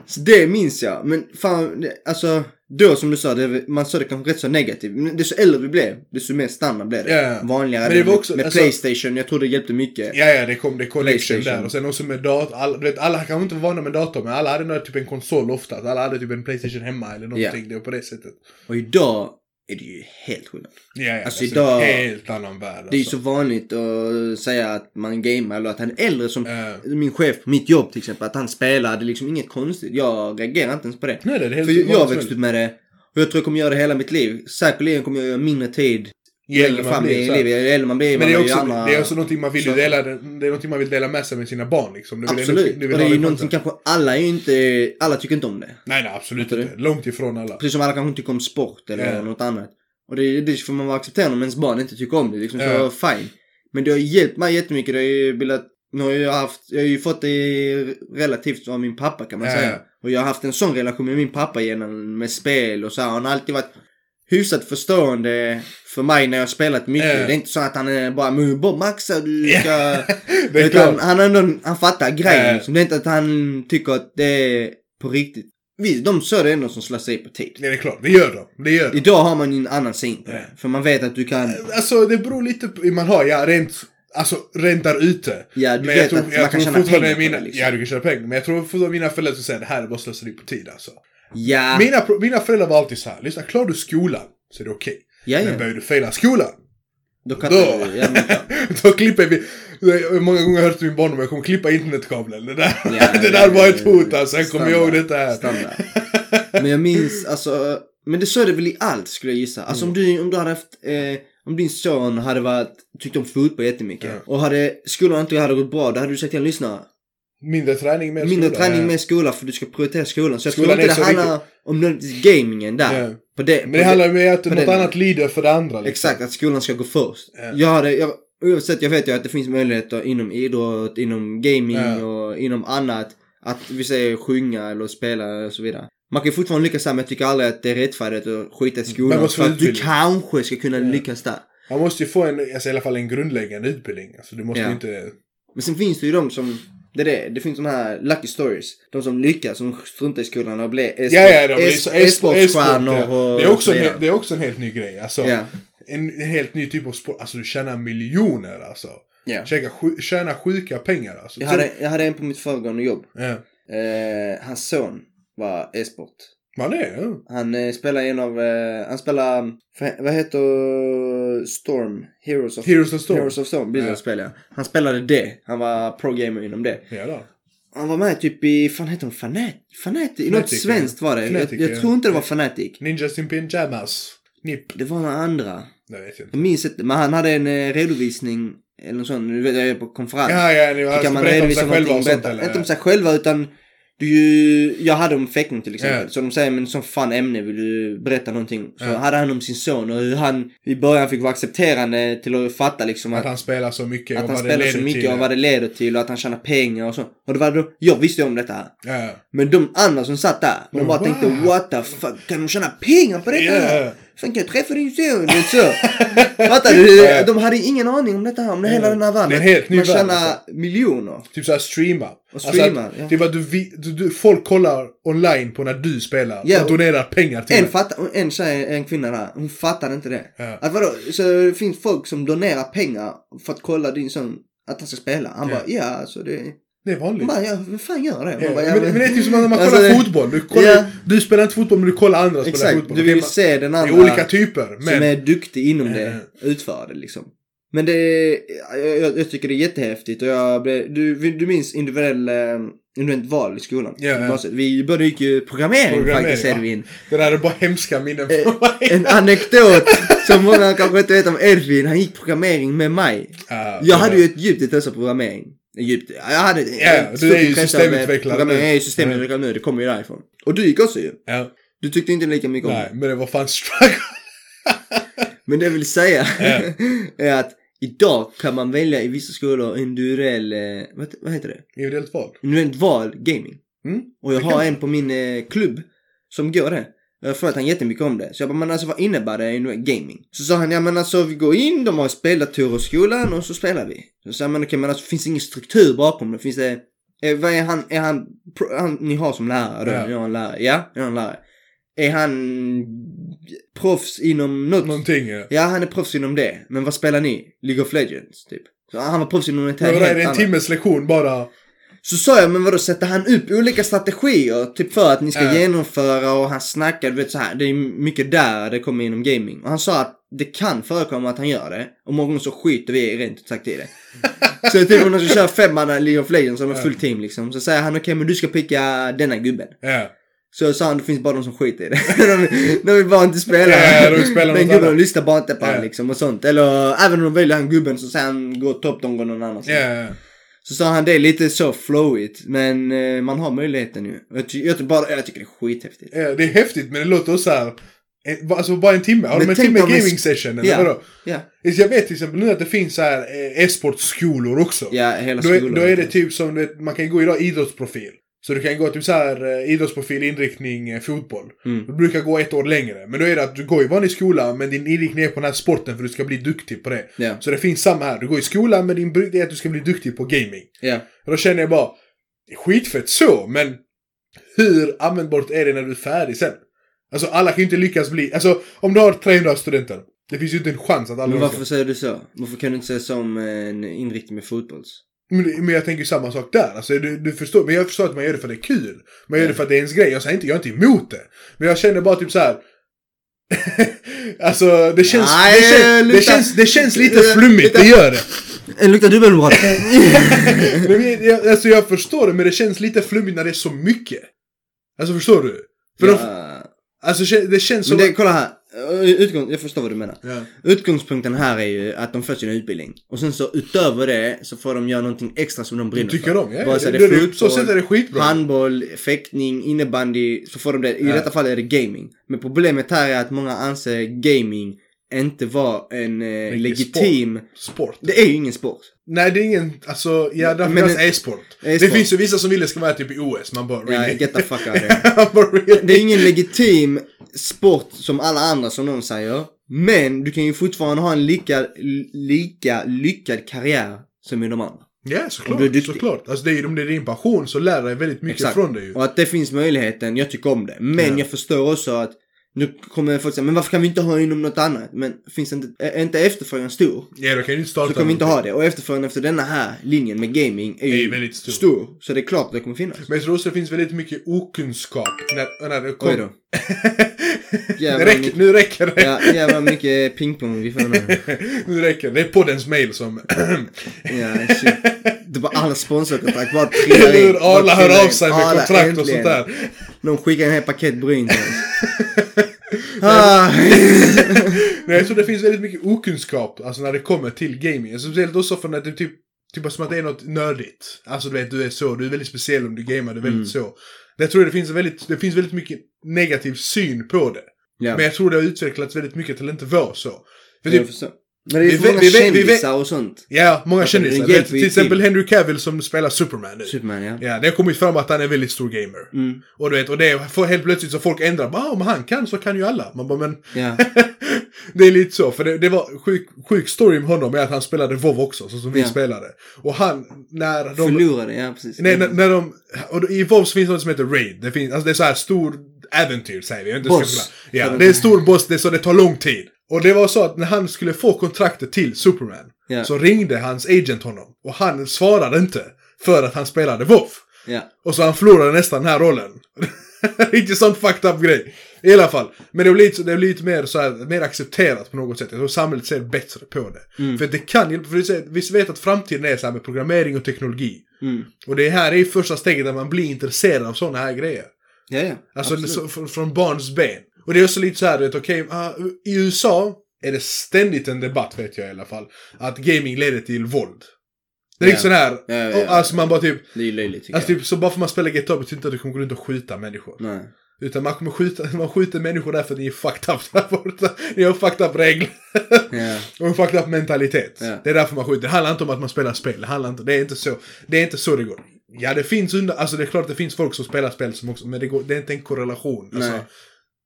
Ja, så det minns jag. Men fan, alltså. Då som du sa, det, man sa det kanske rätt så negativt. Men desto äldre vi blev, desto mer standard blev det. Ja. Vanligare. Men det var också- med alltså- Playstation, jag tror det hjälpte mycket. Ja, ja, det kom det connection PlayStation. där. Och sen också med dator. Alla, du vet, alla kanske inte var vana med dator, men alla hade typ en konsol ofta. Alla hade typ en Playstation hemma eller någonting. Det var på det sättet. Och idag är det ju helt skillnad. Ja, ja. Alltså, Alltså, idag- helt annan värld. Det är ju så Alltså. vanligt att säga att man gamar eller att han är äldre som Ja. min chef på mitt jobb till exempel. Att han spelar, det är liksom inget konstigt. Jag reagerar inte ens på det. Nej, det är helt För jag, jag har växt upp med det. Och jag tror jag kommer göra det hela mitt liv. Säkerligen kommer jag göra mindre tid Ju äldre man blir, så livet. Ju äldre man blir, Men det är, också, andra... det är också någonting man vill saker. dela, det är någonting man vill dela med sig med sina barn liksom. Du vill, Absolut. Du vill och det är ju någonting kanske, alla är inte, alla tycker inte om det. Nej, nej, absolut Inte. Långt ifrån alla. Precis som alla kanske inte tycker om sport eller Ja. något annat. Och det, det får man vara accepterande om ens barn inte tycker om det. Liksom. Så fine. Men det har hjälpt mig jättemycket. Det har ju bildat, nu har jag haft, jag har ju fått det relativt av min pappa kan man Ja. säga. Och jag har haft en sån relation med min pappa genom med spel och så här. Han har alltid varit hyfsat förstående för mig när jag spelat mycket. Ja. Det är inte så att han är bara, men bara maxa du ska... Det är Utan klart. han, ändå, han fattar grejen Ja. liksom. Det är inte att han tycker att det är på riktigt. Vi, de ser det ändå som slöseri på tid. Nej, det är klart. Det gör de. Det gör de. Idag har man ju en annan syn på det. Ja. För man vet att du kan... Alltså det beror lite på hur man har, ja rent, alltså rent där ute. Ja, du Men vet att man kan tror tjäna pengar mina, det, liksom. Ja, du kan tjäna pengar. Men jag tror fortfarande mina föräldrar skulle säga det här är bara slöseri på tid alltså. Ja. Mina, mina föräldrar var alltid så här, lyssna, klarar du skolan så är det okej. Ja, Men ja. börjar du fejla skolan, Då kan då, du... Ja, men, då klipper vi. Många gånger har jag hört min barndom, jag kommer klippa internetkabeln. Det där, Ja, det där var ett hot alltså, jag kommer ihåg detta här. Standard. Men jag minns, alltså... Men det så är det väl i allt skulle jag gissa. Alltså Mm. om du, om du hade haft... Eh, om din son hade varit, tyckt om fotboll jättemycket. Ja. Och hade skolan inte hade gått bra, då hade du sagt till honom, lyssna. Mindre träning, mer Mindre skola. träning med skola för du ska prioritera skolan. Så jag Skolan tror inte det handlar om nödvändigtvis gamingen där. Ja. På det, Men på det handlar ju om att något den- annat lider för det andra. Liksom. Exakt, att skolan ska gå först. Ja. Jag hade, jag, oavsett, jag vet ju att det finns möjligheter inom idrott, inom gaming Ja. och inom annat. Att vi säger sjunga eller spela och så vidare. Man kan ju fortfarande lyckas där men jag tycker aldrig att det är rättfärdigt att skita i skolan. För att du kanske ska kunna lyckas där. Man måste ju få en, alltså, i alla fall en grundläggande utbildning. Alltså, du måste ju inte... Men sen finns det ju de som, det är det, det finns de här lucky stories. De som lyckas, som struntar i skolan och blir e-sportstjärnor och det, är också så en, vidare. hel- det är också en helt ny grej. Alltså, Ja. en, helt ny typ av sport. Alltså du tjänar miljoner alltså. Ja. Tjäna, sju- tjäna sjuka pengar alltså. Jag hade, jag hade en på mitt föregående jobb. Ja. Eh, hans son var e-sport. Man är ja. Han eh, spelar en av, eh, han spelar, vad heter Storm? Heroes of Heroes of Storm. Heroes of Storm, ja. spelade jag. Han spelade det. Han var pro-gamer inom det. Ja, då. Han var med typ i, fan heter de, Fanat? Fanatic? Något Fanatic, svenskt var det. Fanatic, jag jag ja. tror inte det var Fanatic. Ninjas in pyjamas. Nipp. Det var några andra. Vet jag inte. Jag minns inte, men han hade en eh, redovisning, eller något sånt, du vet jag är på konferens. Ja, ja, ni har kan man berätta om redovisa sig själva och sånt eller? Inte om sig själva utan du, jag hade om fäktning till exempel. Ja. Så de säger men som fan ämne vill du berätta någonting. Så Ja. hade han om sin son och hur han i början fick vara accepterande till att fatta liksom Att att, han spelar så mycket att och han vad det spelar leder så mycket till. och vad det leder till och att han tjänar pengar och så. Och det var då, jag visste om detta här. Ja. Men de andra som satt där, de bara wow. tänkte what the fuck, kan de tjäna pengar på detta? Fan kan jag träffa din son? Så. Fattar du? De hade ingen aning om detta, om det hela den här världen. Det Man tjänar alltså. miljoner. Typ såhär streama. Och streama, alltså, ja. Typ att du, du, du, folk kollar online på när du spelar. Ja. Och donerar pengar till En, dig. fattar, en tjej, en kvinna där, hon fattade inte det. Ja. Att vadå, så det finns folk som donerar pengar för att kolla din son, att han ska spela. Han Ja. bara, ja alltså det... Det är vanligt. Bara, ja, vem fan gör det? Man Ja, bara, ja, men, men det är typ som när man Alltså, kollar det- fotboll. Du, kollar, Ja. du spelar inte fotboll men du kollar andra spela Exakt, fotboll. du vill man- se den Det är andra olika typer. som Men är duktig inom det, Ja. utför det liksom. Men det är, jag, jag, tycker det är jättehäftigt och jag blev, du, du minns individuell, eh, individuellt val i skolan? Ja. Gymnasiet. Vi började gick ju programmering, Programmering, faktiskt? Edvin. det där är bara hemska minnen Eh, för mig. En anekdot som många kanske inte vet om Edvin, han gick programmering med mig. Ja, Jag hade ju ett djupt intresse för programmering. Jag hade ett Ja, du är ju systemutvecklare nu. Är ju systemutvecklare nu, det kommer ju därifrån. Och du gick också ju. Ja. Du tyckte inte lika mycket om Nej, det. men det var fan struggle. Men det jag vill säga Ja. är att idag kan man välja i vissa skolor individuell, eh, vad, vad heter det? Individuellt val. Individuellt val gaming. Mm. Och jag Det har en på min eh, klubb som går det. Jag frågat han jättemycket om det. Så jag bara, men alltså vad innebär det individuell gaming? Så sa han, ja men alltså vi går in, de har speldatorer i skolan och så spelar vi. Så sa jag, men okej men alltså finns det ingen struktur bakom det? Finns det, eh, vad är han, är han, han ni har som lärare? Ja. Ni har en lärare? Ja, jag har en lärare. Är han proffs inom något? Någonting ja. Ja, han är proffs inom det. Men vad spelar ni? League of Legends, typ. Så han var proffs inom ett helt är det en annat. timmes lektion bara? Så sa jag, men vadå sätter han upp olika strategier? Typ för att ni ska Ja. genomföra och han snackar, du vet så här. Det är mycket där det kommer inom gaming. Och han sa att det kan förekomma att han gör det. Och många gånger så skiter vi rent ut sagt i det. så typ om de ska köra femmanna League of Legends som är full team liksom. Så säger han okej men du ska picka denna gubben. Ja. Så sa han det finns bara de som skiter i det. de, de vill bara inte spela. Ja, de spela Den gubben de lyssnar bara inte på Ja. han liksom och sånt. Eller även om de väljer han gubben så säger han gå topp, de går någon annanstans. Ja, ja. Så sa han det är lite så flowigt. Men eh, man har möjligheten ju. Jag, ty- jag, bara, jag tycker det är skithäftigt. ja. Det är häftigt men det låter också såhär. eh, Alltså bara en timme? Har de en timme gaming session eller Ja. vadå? Ja. Jag vet till exempel nu att det finns så här eh, e-sportskolor också. Ja, hela Då är, då är det typ som, man kan gå idag idrottsprofil. Så du kan gå typ så här eh, idrottsprofil, inriktning, eh, fotboll. Mm. Du brukar gå ett år längre. Men då är det att du går i vanlig skola men din inriktning är på den här sporten för du ska bli duktig på det. Ja. Så det finns samma här. Du går i skolan men din det är att du ska bli duktig på gaming. Och då känner jag bara, skitfett så, men hur användbart är det när du är färdig sen? Alltså alla kan ju inte lyckas bli, alltså om du har 300 studenter. Det finns ju inte en chans att alla Men ska- varför säger du så? Varför kan du inte säga så om eh, en inriktning med fotbolls? Men, men jag tänker samma sak där. Alltså, du, du förstår, men jag förstår att man gör det för att det är kul. Man gör det för att det är ens grej. Jag säger inte, jag är inte emot det. Men jag känner bara typ så här. alltså det känns, Nej, det, känns, det, känns, det känns lite lukta- flummigt, det gör det. Det luktar jag, alltså jag förstår det, men det känns lite flummigt när det är så mycket. Alltså förstår du? För de, ja. alltså kä- det känns som... Men det, kolla här. Eh, utgång, jag förstår vad du menar. Ja. Utgångspunkten här är ju att de får sin utbildning. Och sen så utöver det så får de göra någonting extra som de brinner Tycker för. de? Ja, Vare sig det- det är det- fotboll, så är det skitbra. handboll, fäktning, innebandy. Så får de det. I Ja. detta fall är det gaming. Men problemet här är att många anser gaming inte vara en eh, legitim... Sport. Det är ju ingen sport. Nej, det är ingen, alltså, ja, därför Men kallas e-sport. Det finns ju vissa som vill det ska vara typ i OS, man bara Ja, really? get the fuck out really? Det är ingen legitim sport som alla andra som någon säger. Men du kan ju fortfarande ha en lika, lika lyckad karriär som i de andra. Ja, Om du såklart. såklart. Alltså, det är, ju- om det är din passion så lär dig väldigt mycket Exakt. från det ju. Och att det finns möjligheten, jag tycker om det. Men Ja. jag förstår också att nu kommer folk säga, men varför kan vi inte ha inom något annat? Men finns inte, är inte efterfrågan stor? Ja, då kan inte starta Så kommer vi inte ha det. Och efterfrågan efter denna här linjen med gaming är Är ju ju väldigt stor. Så det är klart att det kommer finnas. Men jag tror också det finns väldigt mycket okunskap när, när det Oj kommer... då. Jävlar räcker, mycket- nu räcker det. Ja, jävlar mycket pingpong vi får nu. nu räcker det. Det är poddens mail som... Ja, shit. Det var alla sponsorkontrakt bara trillar in. Arla hör av sig med kontrakt och sånt där. De skickar en hel paket bryn ah. Nej, jag tror det finns väldigt mycket okunskap alltså när det kommer till gaming. Alltså, Speciellt också för när det typ, typ som att det är något nördigt. Alltså du vet, du är så, du är väldigt speciell om du gamar, du är väldigt Mm. så. Jag tror det finns, väldigt, det finns väldigt mycket negativ syn på det. Ja, Men jag tror det har utvecklats väldigt mycket till att inte vara så. För typ. Men det är vi många vi vet- vi kändisar och sånt. ja, många Alltså, det kändisar. Vet, till exempel till. Henry Cavill som spelar Superman nu. Superman ja. Ja, det har kommit fram att han är en väldigt stor gamer. Mm. Och du vet, och det är för helt plötsligt så folk ändrar. Bara, ah, om han kan så kan ju alla. Man bara, men Ja. det är lite så, för det, det var sjuk, sjuk story med honom är att han spelade WoW också, så som vi Ja. spelade. Och han, när de... Förlorade, ja precis. Nej, när, när de... Och i WoW finns något som heter Raid. Det, finns, alltså det är så här stor äventyr, säger vi. Inte Boss. Ja, det är en stor boss, det är så det tar lång tid. Och det var så att när han skulle få kontraktet till Superman, Ja. så ringde hans agent honom. Och han svarade inte, för att han spelade WoW. Ja. Och så han förlorade nästan den här rollen. Inte sån fucked up grej. I alla fall. Men det blir lite, det mer, så här, mer accepterat på något sätt. Jag tror samhället ser bättre på det. Mm. För det kan hjälpa, för vi vet att framtiden är så här med programmering och teknologi. Mm. Och det här är första steget där man blir intresserad av sådana här grejer. Ja, ja. Alltså så, från, från barns ben. Och det är också lite så här, du vet, okej, ah, i USA är det ständigt en debatt, vet jag i alla fall, att gaming leder till våld. Det är Ja. liksom här, Ja, ja, ja. alltså man bara typ, Det är löjligt alltså typ, så bara för man spelar GTA betyder inte att du kommer gå runt och skjuta människor. Nej. Utan man kommer skjuta, man skjuter människor därför att ni är fucked up där borta. Ni har fucked up regler. Ja. och en fucked up mentalitet. Ja. Det är därför man skjuter. Det handlar inte om att man spelar spel. Det handlar inte, det är inte så. Det är inte så det går. Ja, det finns under, alltså det är klart att det finns folk som spelar spel som också, men det, går, det är inte en korrelation. Alltså.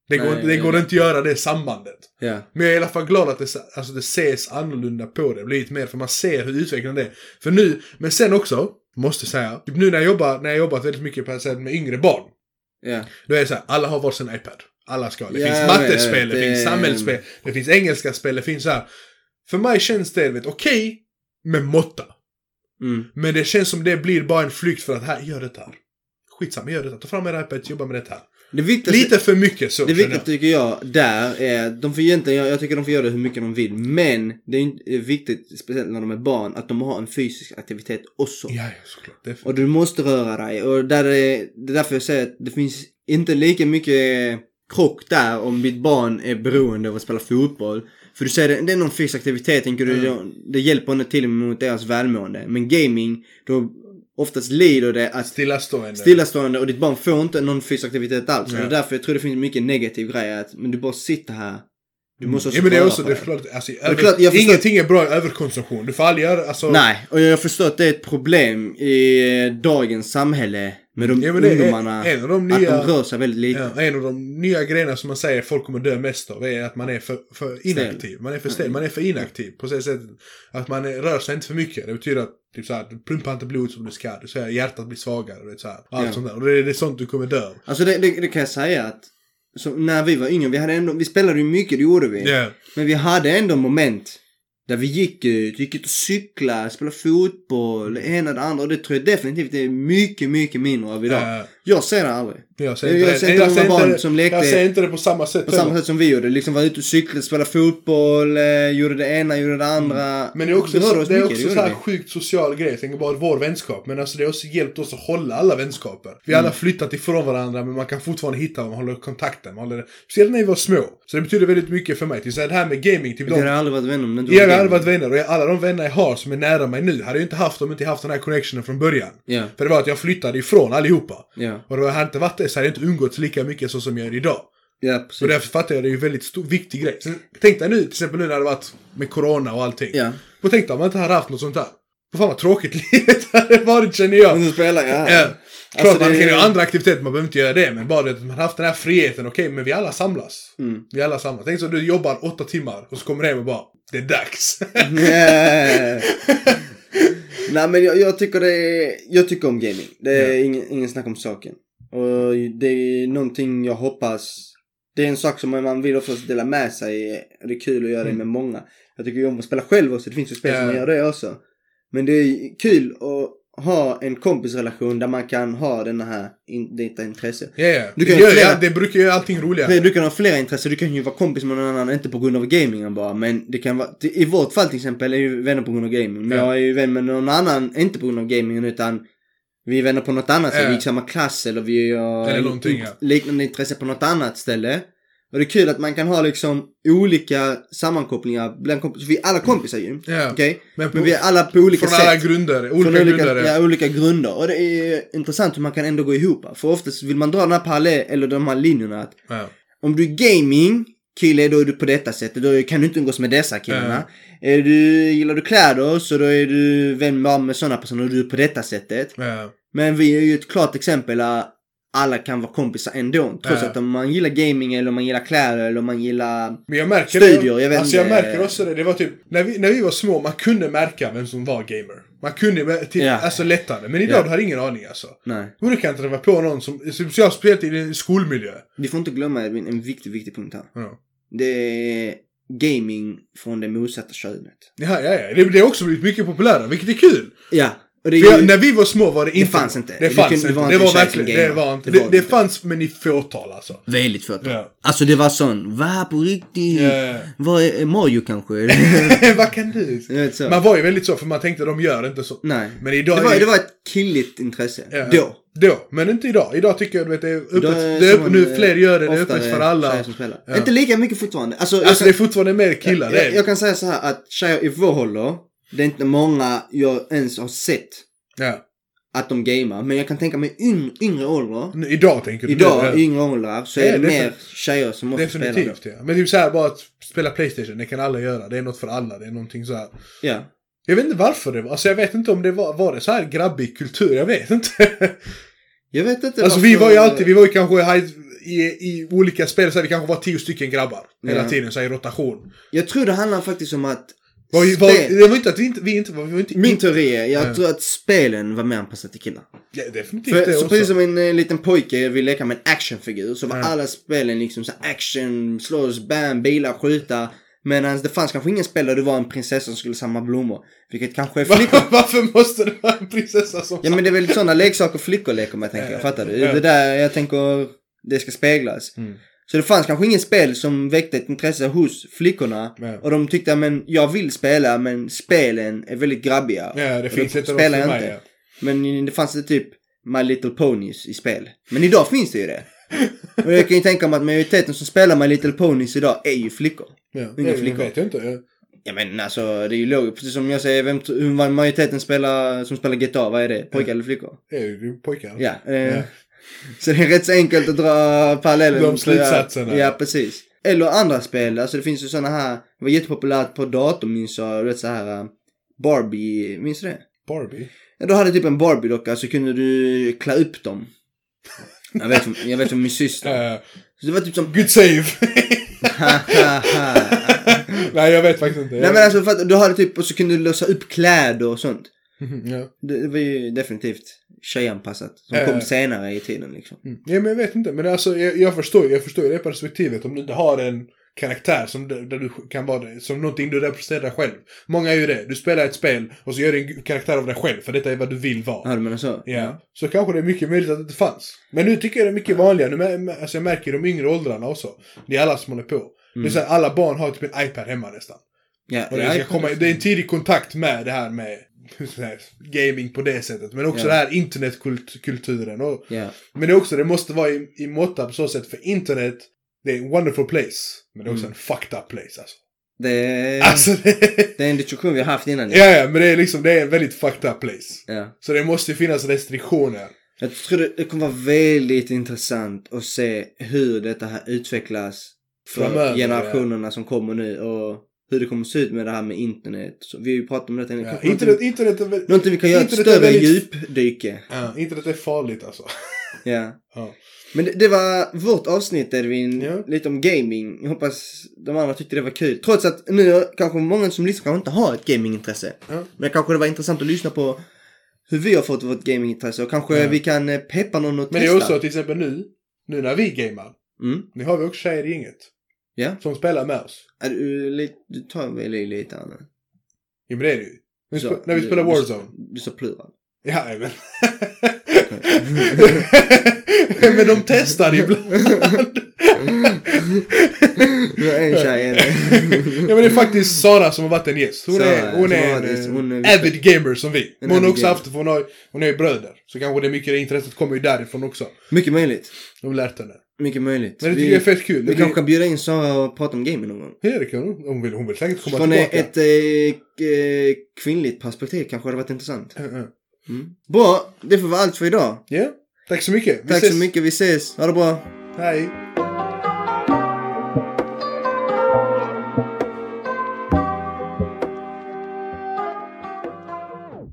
Det går, Nej, det går nej. inte att göra det sambandet. Ja. Men jag är i alla fall glad att det, alltså det ses annorlunda på det. Lite mer, för man ser hur utvecklingen är. För nu, men sen också, måste säga, typ nu när jag jobbar, när jag jobbat väldigt mycket med yngre barn. Ja. Då är det så här, alla har varsin iPad. Alla ska. Det Ja, finns mattespel, det, det- finns samhällsspel, det finns engelska spel, det finns så här. För mig känns det, vet, okej, med måtta. Mm. Men det känns som det blir bara en flykt för att, här, gör det här. Skitsamma, gör det. Ta fram er iPad, jobba med det här. Det viktigaste, Lite för mycket så, det viktiga tycker jag där är de får egentligen, jag, jag tycker de får göra det hur mycket de vill. Men det är det viktigt, speciellt när de är barn, att de har en fysisk aktivitet också. Ja, ja, såklart. Det för... Och du måste röra dig. Och där är, det är därför jag säger att det finns inte lika mycket krock där om mitt barn är beroende av att spela fotboll. För du säger det, det är någon fysisk aktivitet, tänker du, Mm. det hjälper inte till mot deras välmående. Men gaming, då oftast lider det att Stillastående. stillastående och ditt barn får inte någon fysisk aktivitet alls. Ja. Och det är därför jag tror det finns mycket negativ grejer. Att, men du bara sitter här. Du måste också Ja men det är också, det är klart, alltså, är klart, förstår- ingenting är bra i överkonsumtion. Du får aldrig göra, alltså. Nej, och jag förstår att det är ett problem i dagens samhälle med de Ja, men ungdomarna. en av de Att nya- de rör sig väldigt lite. Ja, en av de nya grejerna som man säger folk kommer dö mest av är att man är för, för inaktiv. Man är för stel, man är för inaktiv. På så sätt att man är, rör sig inte för mycket. Det betyder att typ så här, du pumpar inte blod som du ska. Du säger hjärtat blir svagare. Vet, så här, allt Ja. sånt där. Och det är, det är sånt du kommer dö av. Alltså det, det, det kan jag säga att när vi var yngre, vi, hade ändå, vi spelade ju mycket, det gjorde vi. Ja. Men vi hade ändå moment där vi gick eh, ut, gick ut och cyklade, spelade fotboll, det ena och det andra. Och det tror jag definitivt är mycket, mycket mindre av idag. Uh. Jag ser det aldrig. Jag ser Jag- inte jag det. ser inte jag många barn det- som lekte- Jag ser inte det på samma sätt På samma heller. sätt som vi gjorde. Liksom var ute och cyklade, spelade fotboll, eh, gjorde det ena, gjorde det andra. Mm. Men det är också, rörde så, det är också så här sjukt social grej. Jag tänker bara vår vänskap. Men alltså det har också hjälpt oss att hålla alla vänskaper. Vi har Mm. alla flyttat ifrån varandra men man kan fortfarande hitta dem och hålla kontakten. Man håller, speciellt när vi var små. Så det betyder väldigt mycket för mig. Till det här med gaming, typ Vi de, aldrig varit vänner om det inte jag har aldrig varit vänner och jag, alla de vänner jag har som är nära mig nu hade jag inte haft om jag inte haft den här connectionen från början. Ja, För det var att jag flyttade ifrån allihopa. Ja, Och det hade inte varit det så hade jag inte umgåtts lika mycket så som jag gör idag. ja precis. därför fattar jag det är ju en väldigt stor, viktig grej. Sen, tänk dig nu, till exempel nu när det varit med corona och allting. Ja. Och tänk dig om man inte hade haft något sånt där. Vad fan vad tråkigt livet hade varit känner jag. Men du spelar, ja. Ja. Klart Alltså, man det- kan göra andra aktiviteter, man behöver inte göra det. Men bara det att man haft den här friheten, okej men vi alla samlas. Mm. Vi alla samlas. Tänk så du jobbar åtta timmar och så kommer du hem och bara, det är dags. Nej men jag, jag tycker det är, jag tycker om gaming. Det är Ja. ingen, ingen snack om saken. Och det är någonting jag hoppas, det är en sak som man vill oftast dela med sig. Det är kul att göra det med många. Jag tycker ju om att spela själv också, det finns ju spel som Mm. Ja. man gör det också. Men det är kul att ha en kompisrelation där man kan ha den här, in, detta intresse. Ja, ja. Du Det, kan gör, flera- ja, det brukar göra allting roligare. Du kan ha flera intressen, du kan ju vara kompis med någon annan, inte på grund av gamingen bara, men det kan vara, i vårt fall till exempel är ju vänner på grund av gaming, men Ja. jag är ju vän med någon annan, inte på grund av gamingen utan vi är vänner på något annat sätt, vi gick samma klass eller vi har liknande intresse på något annat ställe. Och det är kul att man kan ha liksom olika sammankopplingar bland kompisar, vi är alla kompisar ju, Ja. okej? Men, på, Men vi är alla på olika från sätt. alla grunder, olika, Från olika, grunder. ja, olika grunder. Och det är intressant hur man kan ändå gå ihop. För oftast vill man dra den här parallell, eller de här linjerna att Ja. om du är gaming kille då är du på detta sättet. Då kan du inte umgås med dessa killarna. Är du, gillar du kläder så då är du vän med sådana personer och du är på detta sättet. Men vi är ju ett klart exempel alla kan vara kompisar ändå. Trots Ja. att om man gillar gaming eller man gillar kläder eller man gillar... Men jag märker Studier, det. jag vet alltså jag märker också det. Det var typ, när vi, när vi var små, man kunde märka vem som var gamer. Man kunde, med- typ, Ja. alltså lättare. Men idag Ja. du har ingen aning alltså. Nej. Och du kan inte träffa på någon som, speciellt speciellt i en skolmiljö. Vi får inte glömma en, en viktig, viktig punkt här. Ja. Det är gaming från det motsatta könet. Ja, ja, ja. Det, det har också blivit mycket populärare, vilket är kul. Ja. Det är jag, ju... när vi var små var det inte... fanns inte. Det Det fanns kunde- det inte. var Det inte var verkligen, det var inte. Det Det, det inte. fanns, men i fåtal alltså. Väldigt fåtal. Ja. Alltså det var sån, va på riktigt? Ja. Vad är är Mario kanske? Vad kan du? Jag. Man var ju väldigt så, för man tänkte de gör inte så. Nej. Men idag det, var, är- det var ett killigt intresse. Ja. Då. Då, men inte idag. Idag tycker jag du vet, det är öppet. Då det är öppet nu eh, fler gör det, det är öppet för alla. Ja. Inte lika mycket fortfarande. Alltså, jag, Alltså kan, det är fortfarande mer killar, det är jag, det. jag kan säga så här att tjejer i vår ålder, det är inte många jag ens har sett Ja. att de gamar. Men jag kan tänka mig yngre, yngre åldrar. Nu, idag tänker du Idag, i yngre åldrar, så Ja, är det det mer för- tjejer som också spelar. Definitivt ja. Men typ såhär bara att spela Playstation, det kan alla göra. Det är något för alla. Det är någonting så här. Ja. Jag vet inte varför det var. Alltså jag vet inte om det var, var det så här grabbig kultur. Jag vet inte. Jag vet inte alltså vi var ju alltid, vi var ju kanske här i, i olika spel, så här, vi kanske var tio stycken grabbar. Hela Ja. tiden, så här, i rotation. Jag tror det handlar faktiskt om att Var, var, spel- det var inte att vi inte, vi inte var, vi var inte... Min teori är, jag Ja. tror att spelen var mer anpassade till killar. Ja, definitivt För, det så också. precis som en eh, liten pojke vill leka med en actionfigur så var Ja. alla spelen liksom så action, slåss, bam, bilar, skjuta. Medan det fanns kanske ingen spel där du var en prinsessa som skulle samla blommor. Vilket kanske är flickor. Var, varför måste det vara en prinsessa som... ja men det är väl sådana leksaker flickor leker med tänker jag, fattar du? Ja. Det där jag tänker, det ska speglas. Mm. Så det fanns kanske ingen spel som väckte ett intresse hos flickorna. Ja. Och de tyckte, men jag vill spela men spelen är väldigt grabbiga. Ja, det Och finns då inte spelar jag inte. mig. Men det fanns det typ My Little Ponies i spel. Men idag finns det ju det. Och jag kan ju tänka mig att majoriteten som spelar My Little Ponies idag är ju flickor. Ja, Inga det flickor. vet jag inte. Ja. Ja men alltså det är ju logiskt. Precis som jag säger, vem, hur majoriteten spelar, som spelar gitarr, vad är det? Pojkar eller flickor? Det är ju pojkar. Ja. Eh, Ja. Så det är rätt så enkelt att dra parallellen. De slutsatserna. Ja, precis. Eller andra spel, alltså det finns ju sådana här, det var jättepopulärt på dator minns jag, vet så här uh, Barbie, minns du det? Barbie. Ja, du hade typ en Barbie-docka så kunde du klä upp dem. Jag vet, jag vet från min syster. Uh, Så det var typ som... good save! Nej, jag vet faktiskt inte. Nej men alltså för att du hade typ, och så kunde du låsa upp kläder och sånt. ja. Det, det var ju definitivt tjejanpassat. Som Eh. kom senare i tiden liksom. Mm. ja, men jag vet inte. Men alltså, jag, jag förstår jag förstår det perspektivet. Om du inte har en karaktär som, där du kan vara som någonting du representerar själv. Många är ju det. Du spelar ett spel och så gör du en karaktär av dig själv för detta är vad du vill vara. Ja, du menar så? Ja. Så kanske det är mycket möjligt att det inte fanns. Men nu tycker jag det är mycket vanligare. Nu, alltså jag märker de yngre åldrarna också. Det är alla som håller på. Det är så här, alla barn har typ en iPad hemma nästan. Ja, Och det, ja, ska komma, det är en tidig kontakt med det här med här, gaming på det sättet. Men också Ja. det här internetkulturen. Och, Ja. men det också, det måste vara i, i måtta på så sätt. För internet, det är en wonderful place. Men det är också Mm. en fucked up place alltså. Det, är, Alltså det, det är en diskussion vi har haft innan. ja, ja, men det är liksom, det är en väldigt fucked up place. Ja. Så det måste finnas restriktioner. Jag tror det, det kommer vara väldigt intressant att se hur detta här utvecklas för Framöver, generationerna som kommer nu och hur det kommer se ut med det här med internet. Så vi har ju pratat om detta innan. Ja, internet, någonting, internet, är, väl- någonting vi kan göra ett större väldigt- djupdyke. Ja, internet är farligt alltså. Ja. Ja. Men det, det var vårt avsnitt Edvin, Ja. lite om gaming. Jag hoppas de andra tyckte det var kul. Trots att nu kanske många som lyssnar kanske inte har ett gamingintresse. Ja. Men kanske det var intressant att lyssna på hur vi har fått vårt gamingintresse och kanske vi kan eh, peppa någon och Men det är testa. också till exempel nu, nu när vi gamar. Mm. Nu har vi också tjejer i gänget. Ja. Som spelar med oss. Är du, lite, du tar väl i lite Anna? Ja men det är det ju. Vi Så, när vi du- spelar Warzone. Du sa plural. Ja, men. men de testar ibland. Du har en tjej det. ja men det är faktiskt Sara som har varit en gäst. Hon Sara, är, hon är en gäst. Hon är- eh, avid gamer som vi. En Men hon har också haft, för hon har, hon är ju bröder. Så kanske det är mycket det intresset kommer ju därifrån också. Mycket möjligt. De har lärt henne. Mycket möjligt. Men det vi, tycker jag är fett kul. vi kanske kan bjuda in Sara och prata om gaming någon gång. ja det kan hon. Hon vill, hon vill säkert komma Från tillbaka. ett eh, eh, kvinnligt perspektiv kanske det hade varit intressant. Mm. Bra, det får vara allt för idag. Ja, tack så mycket. Vi Tack ses. så mycket, vi ses. Ha det bra. Hej.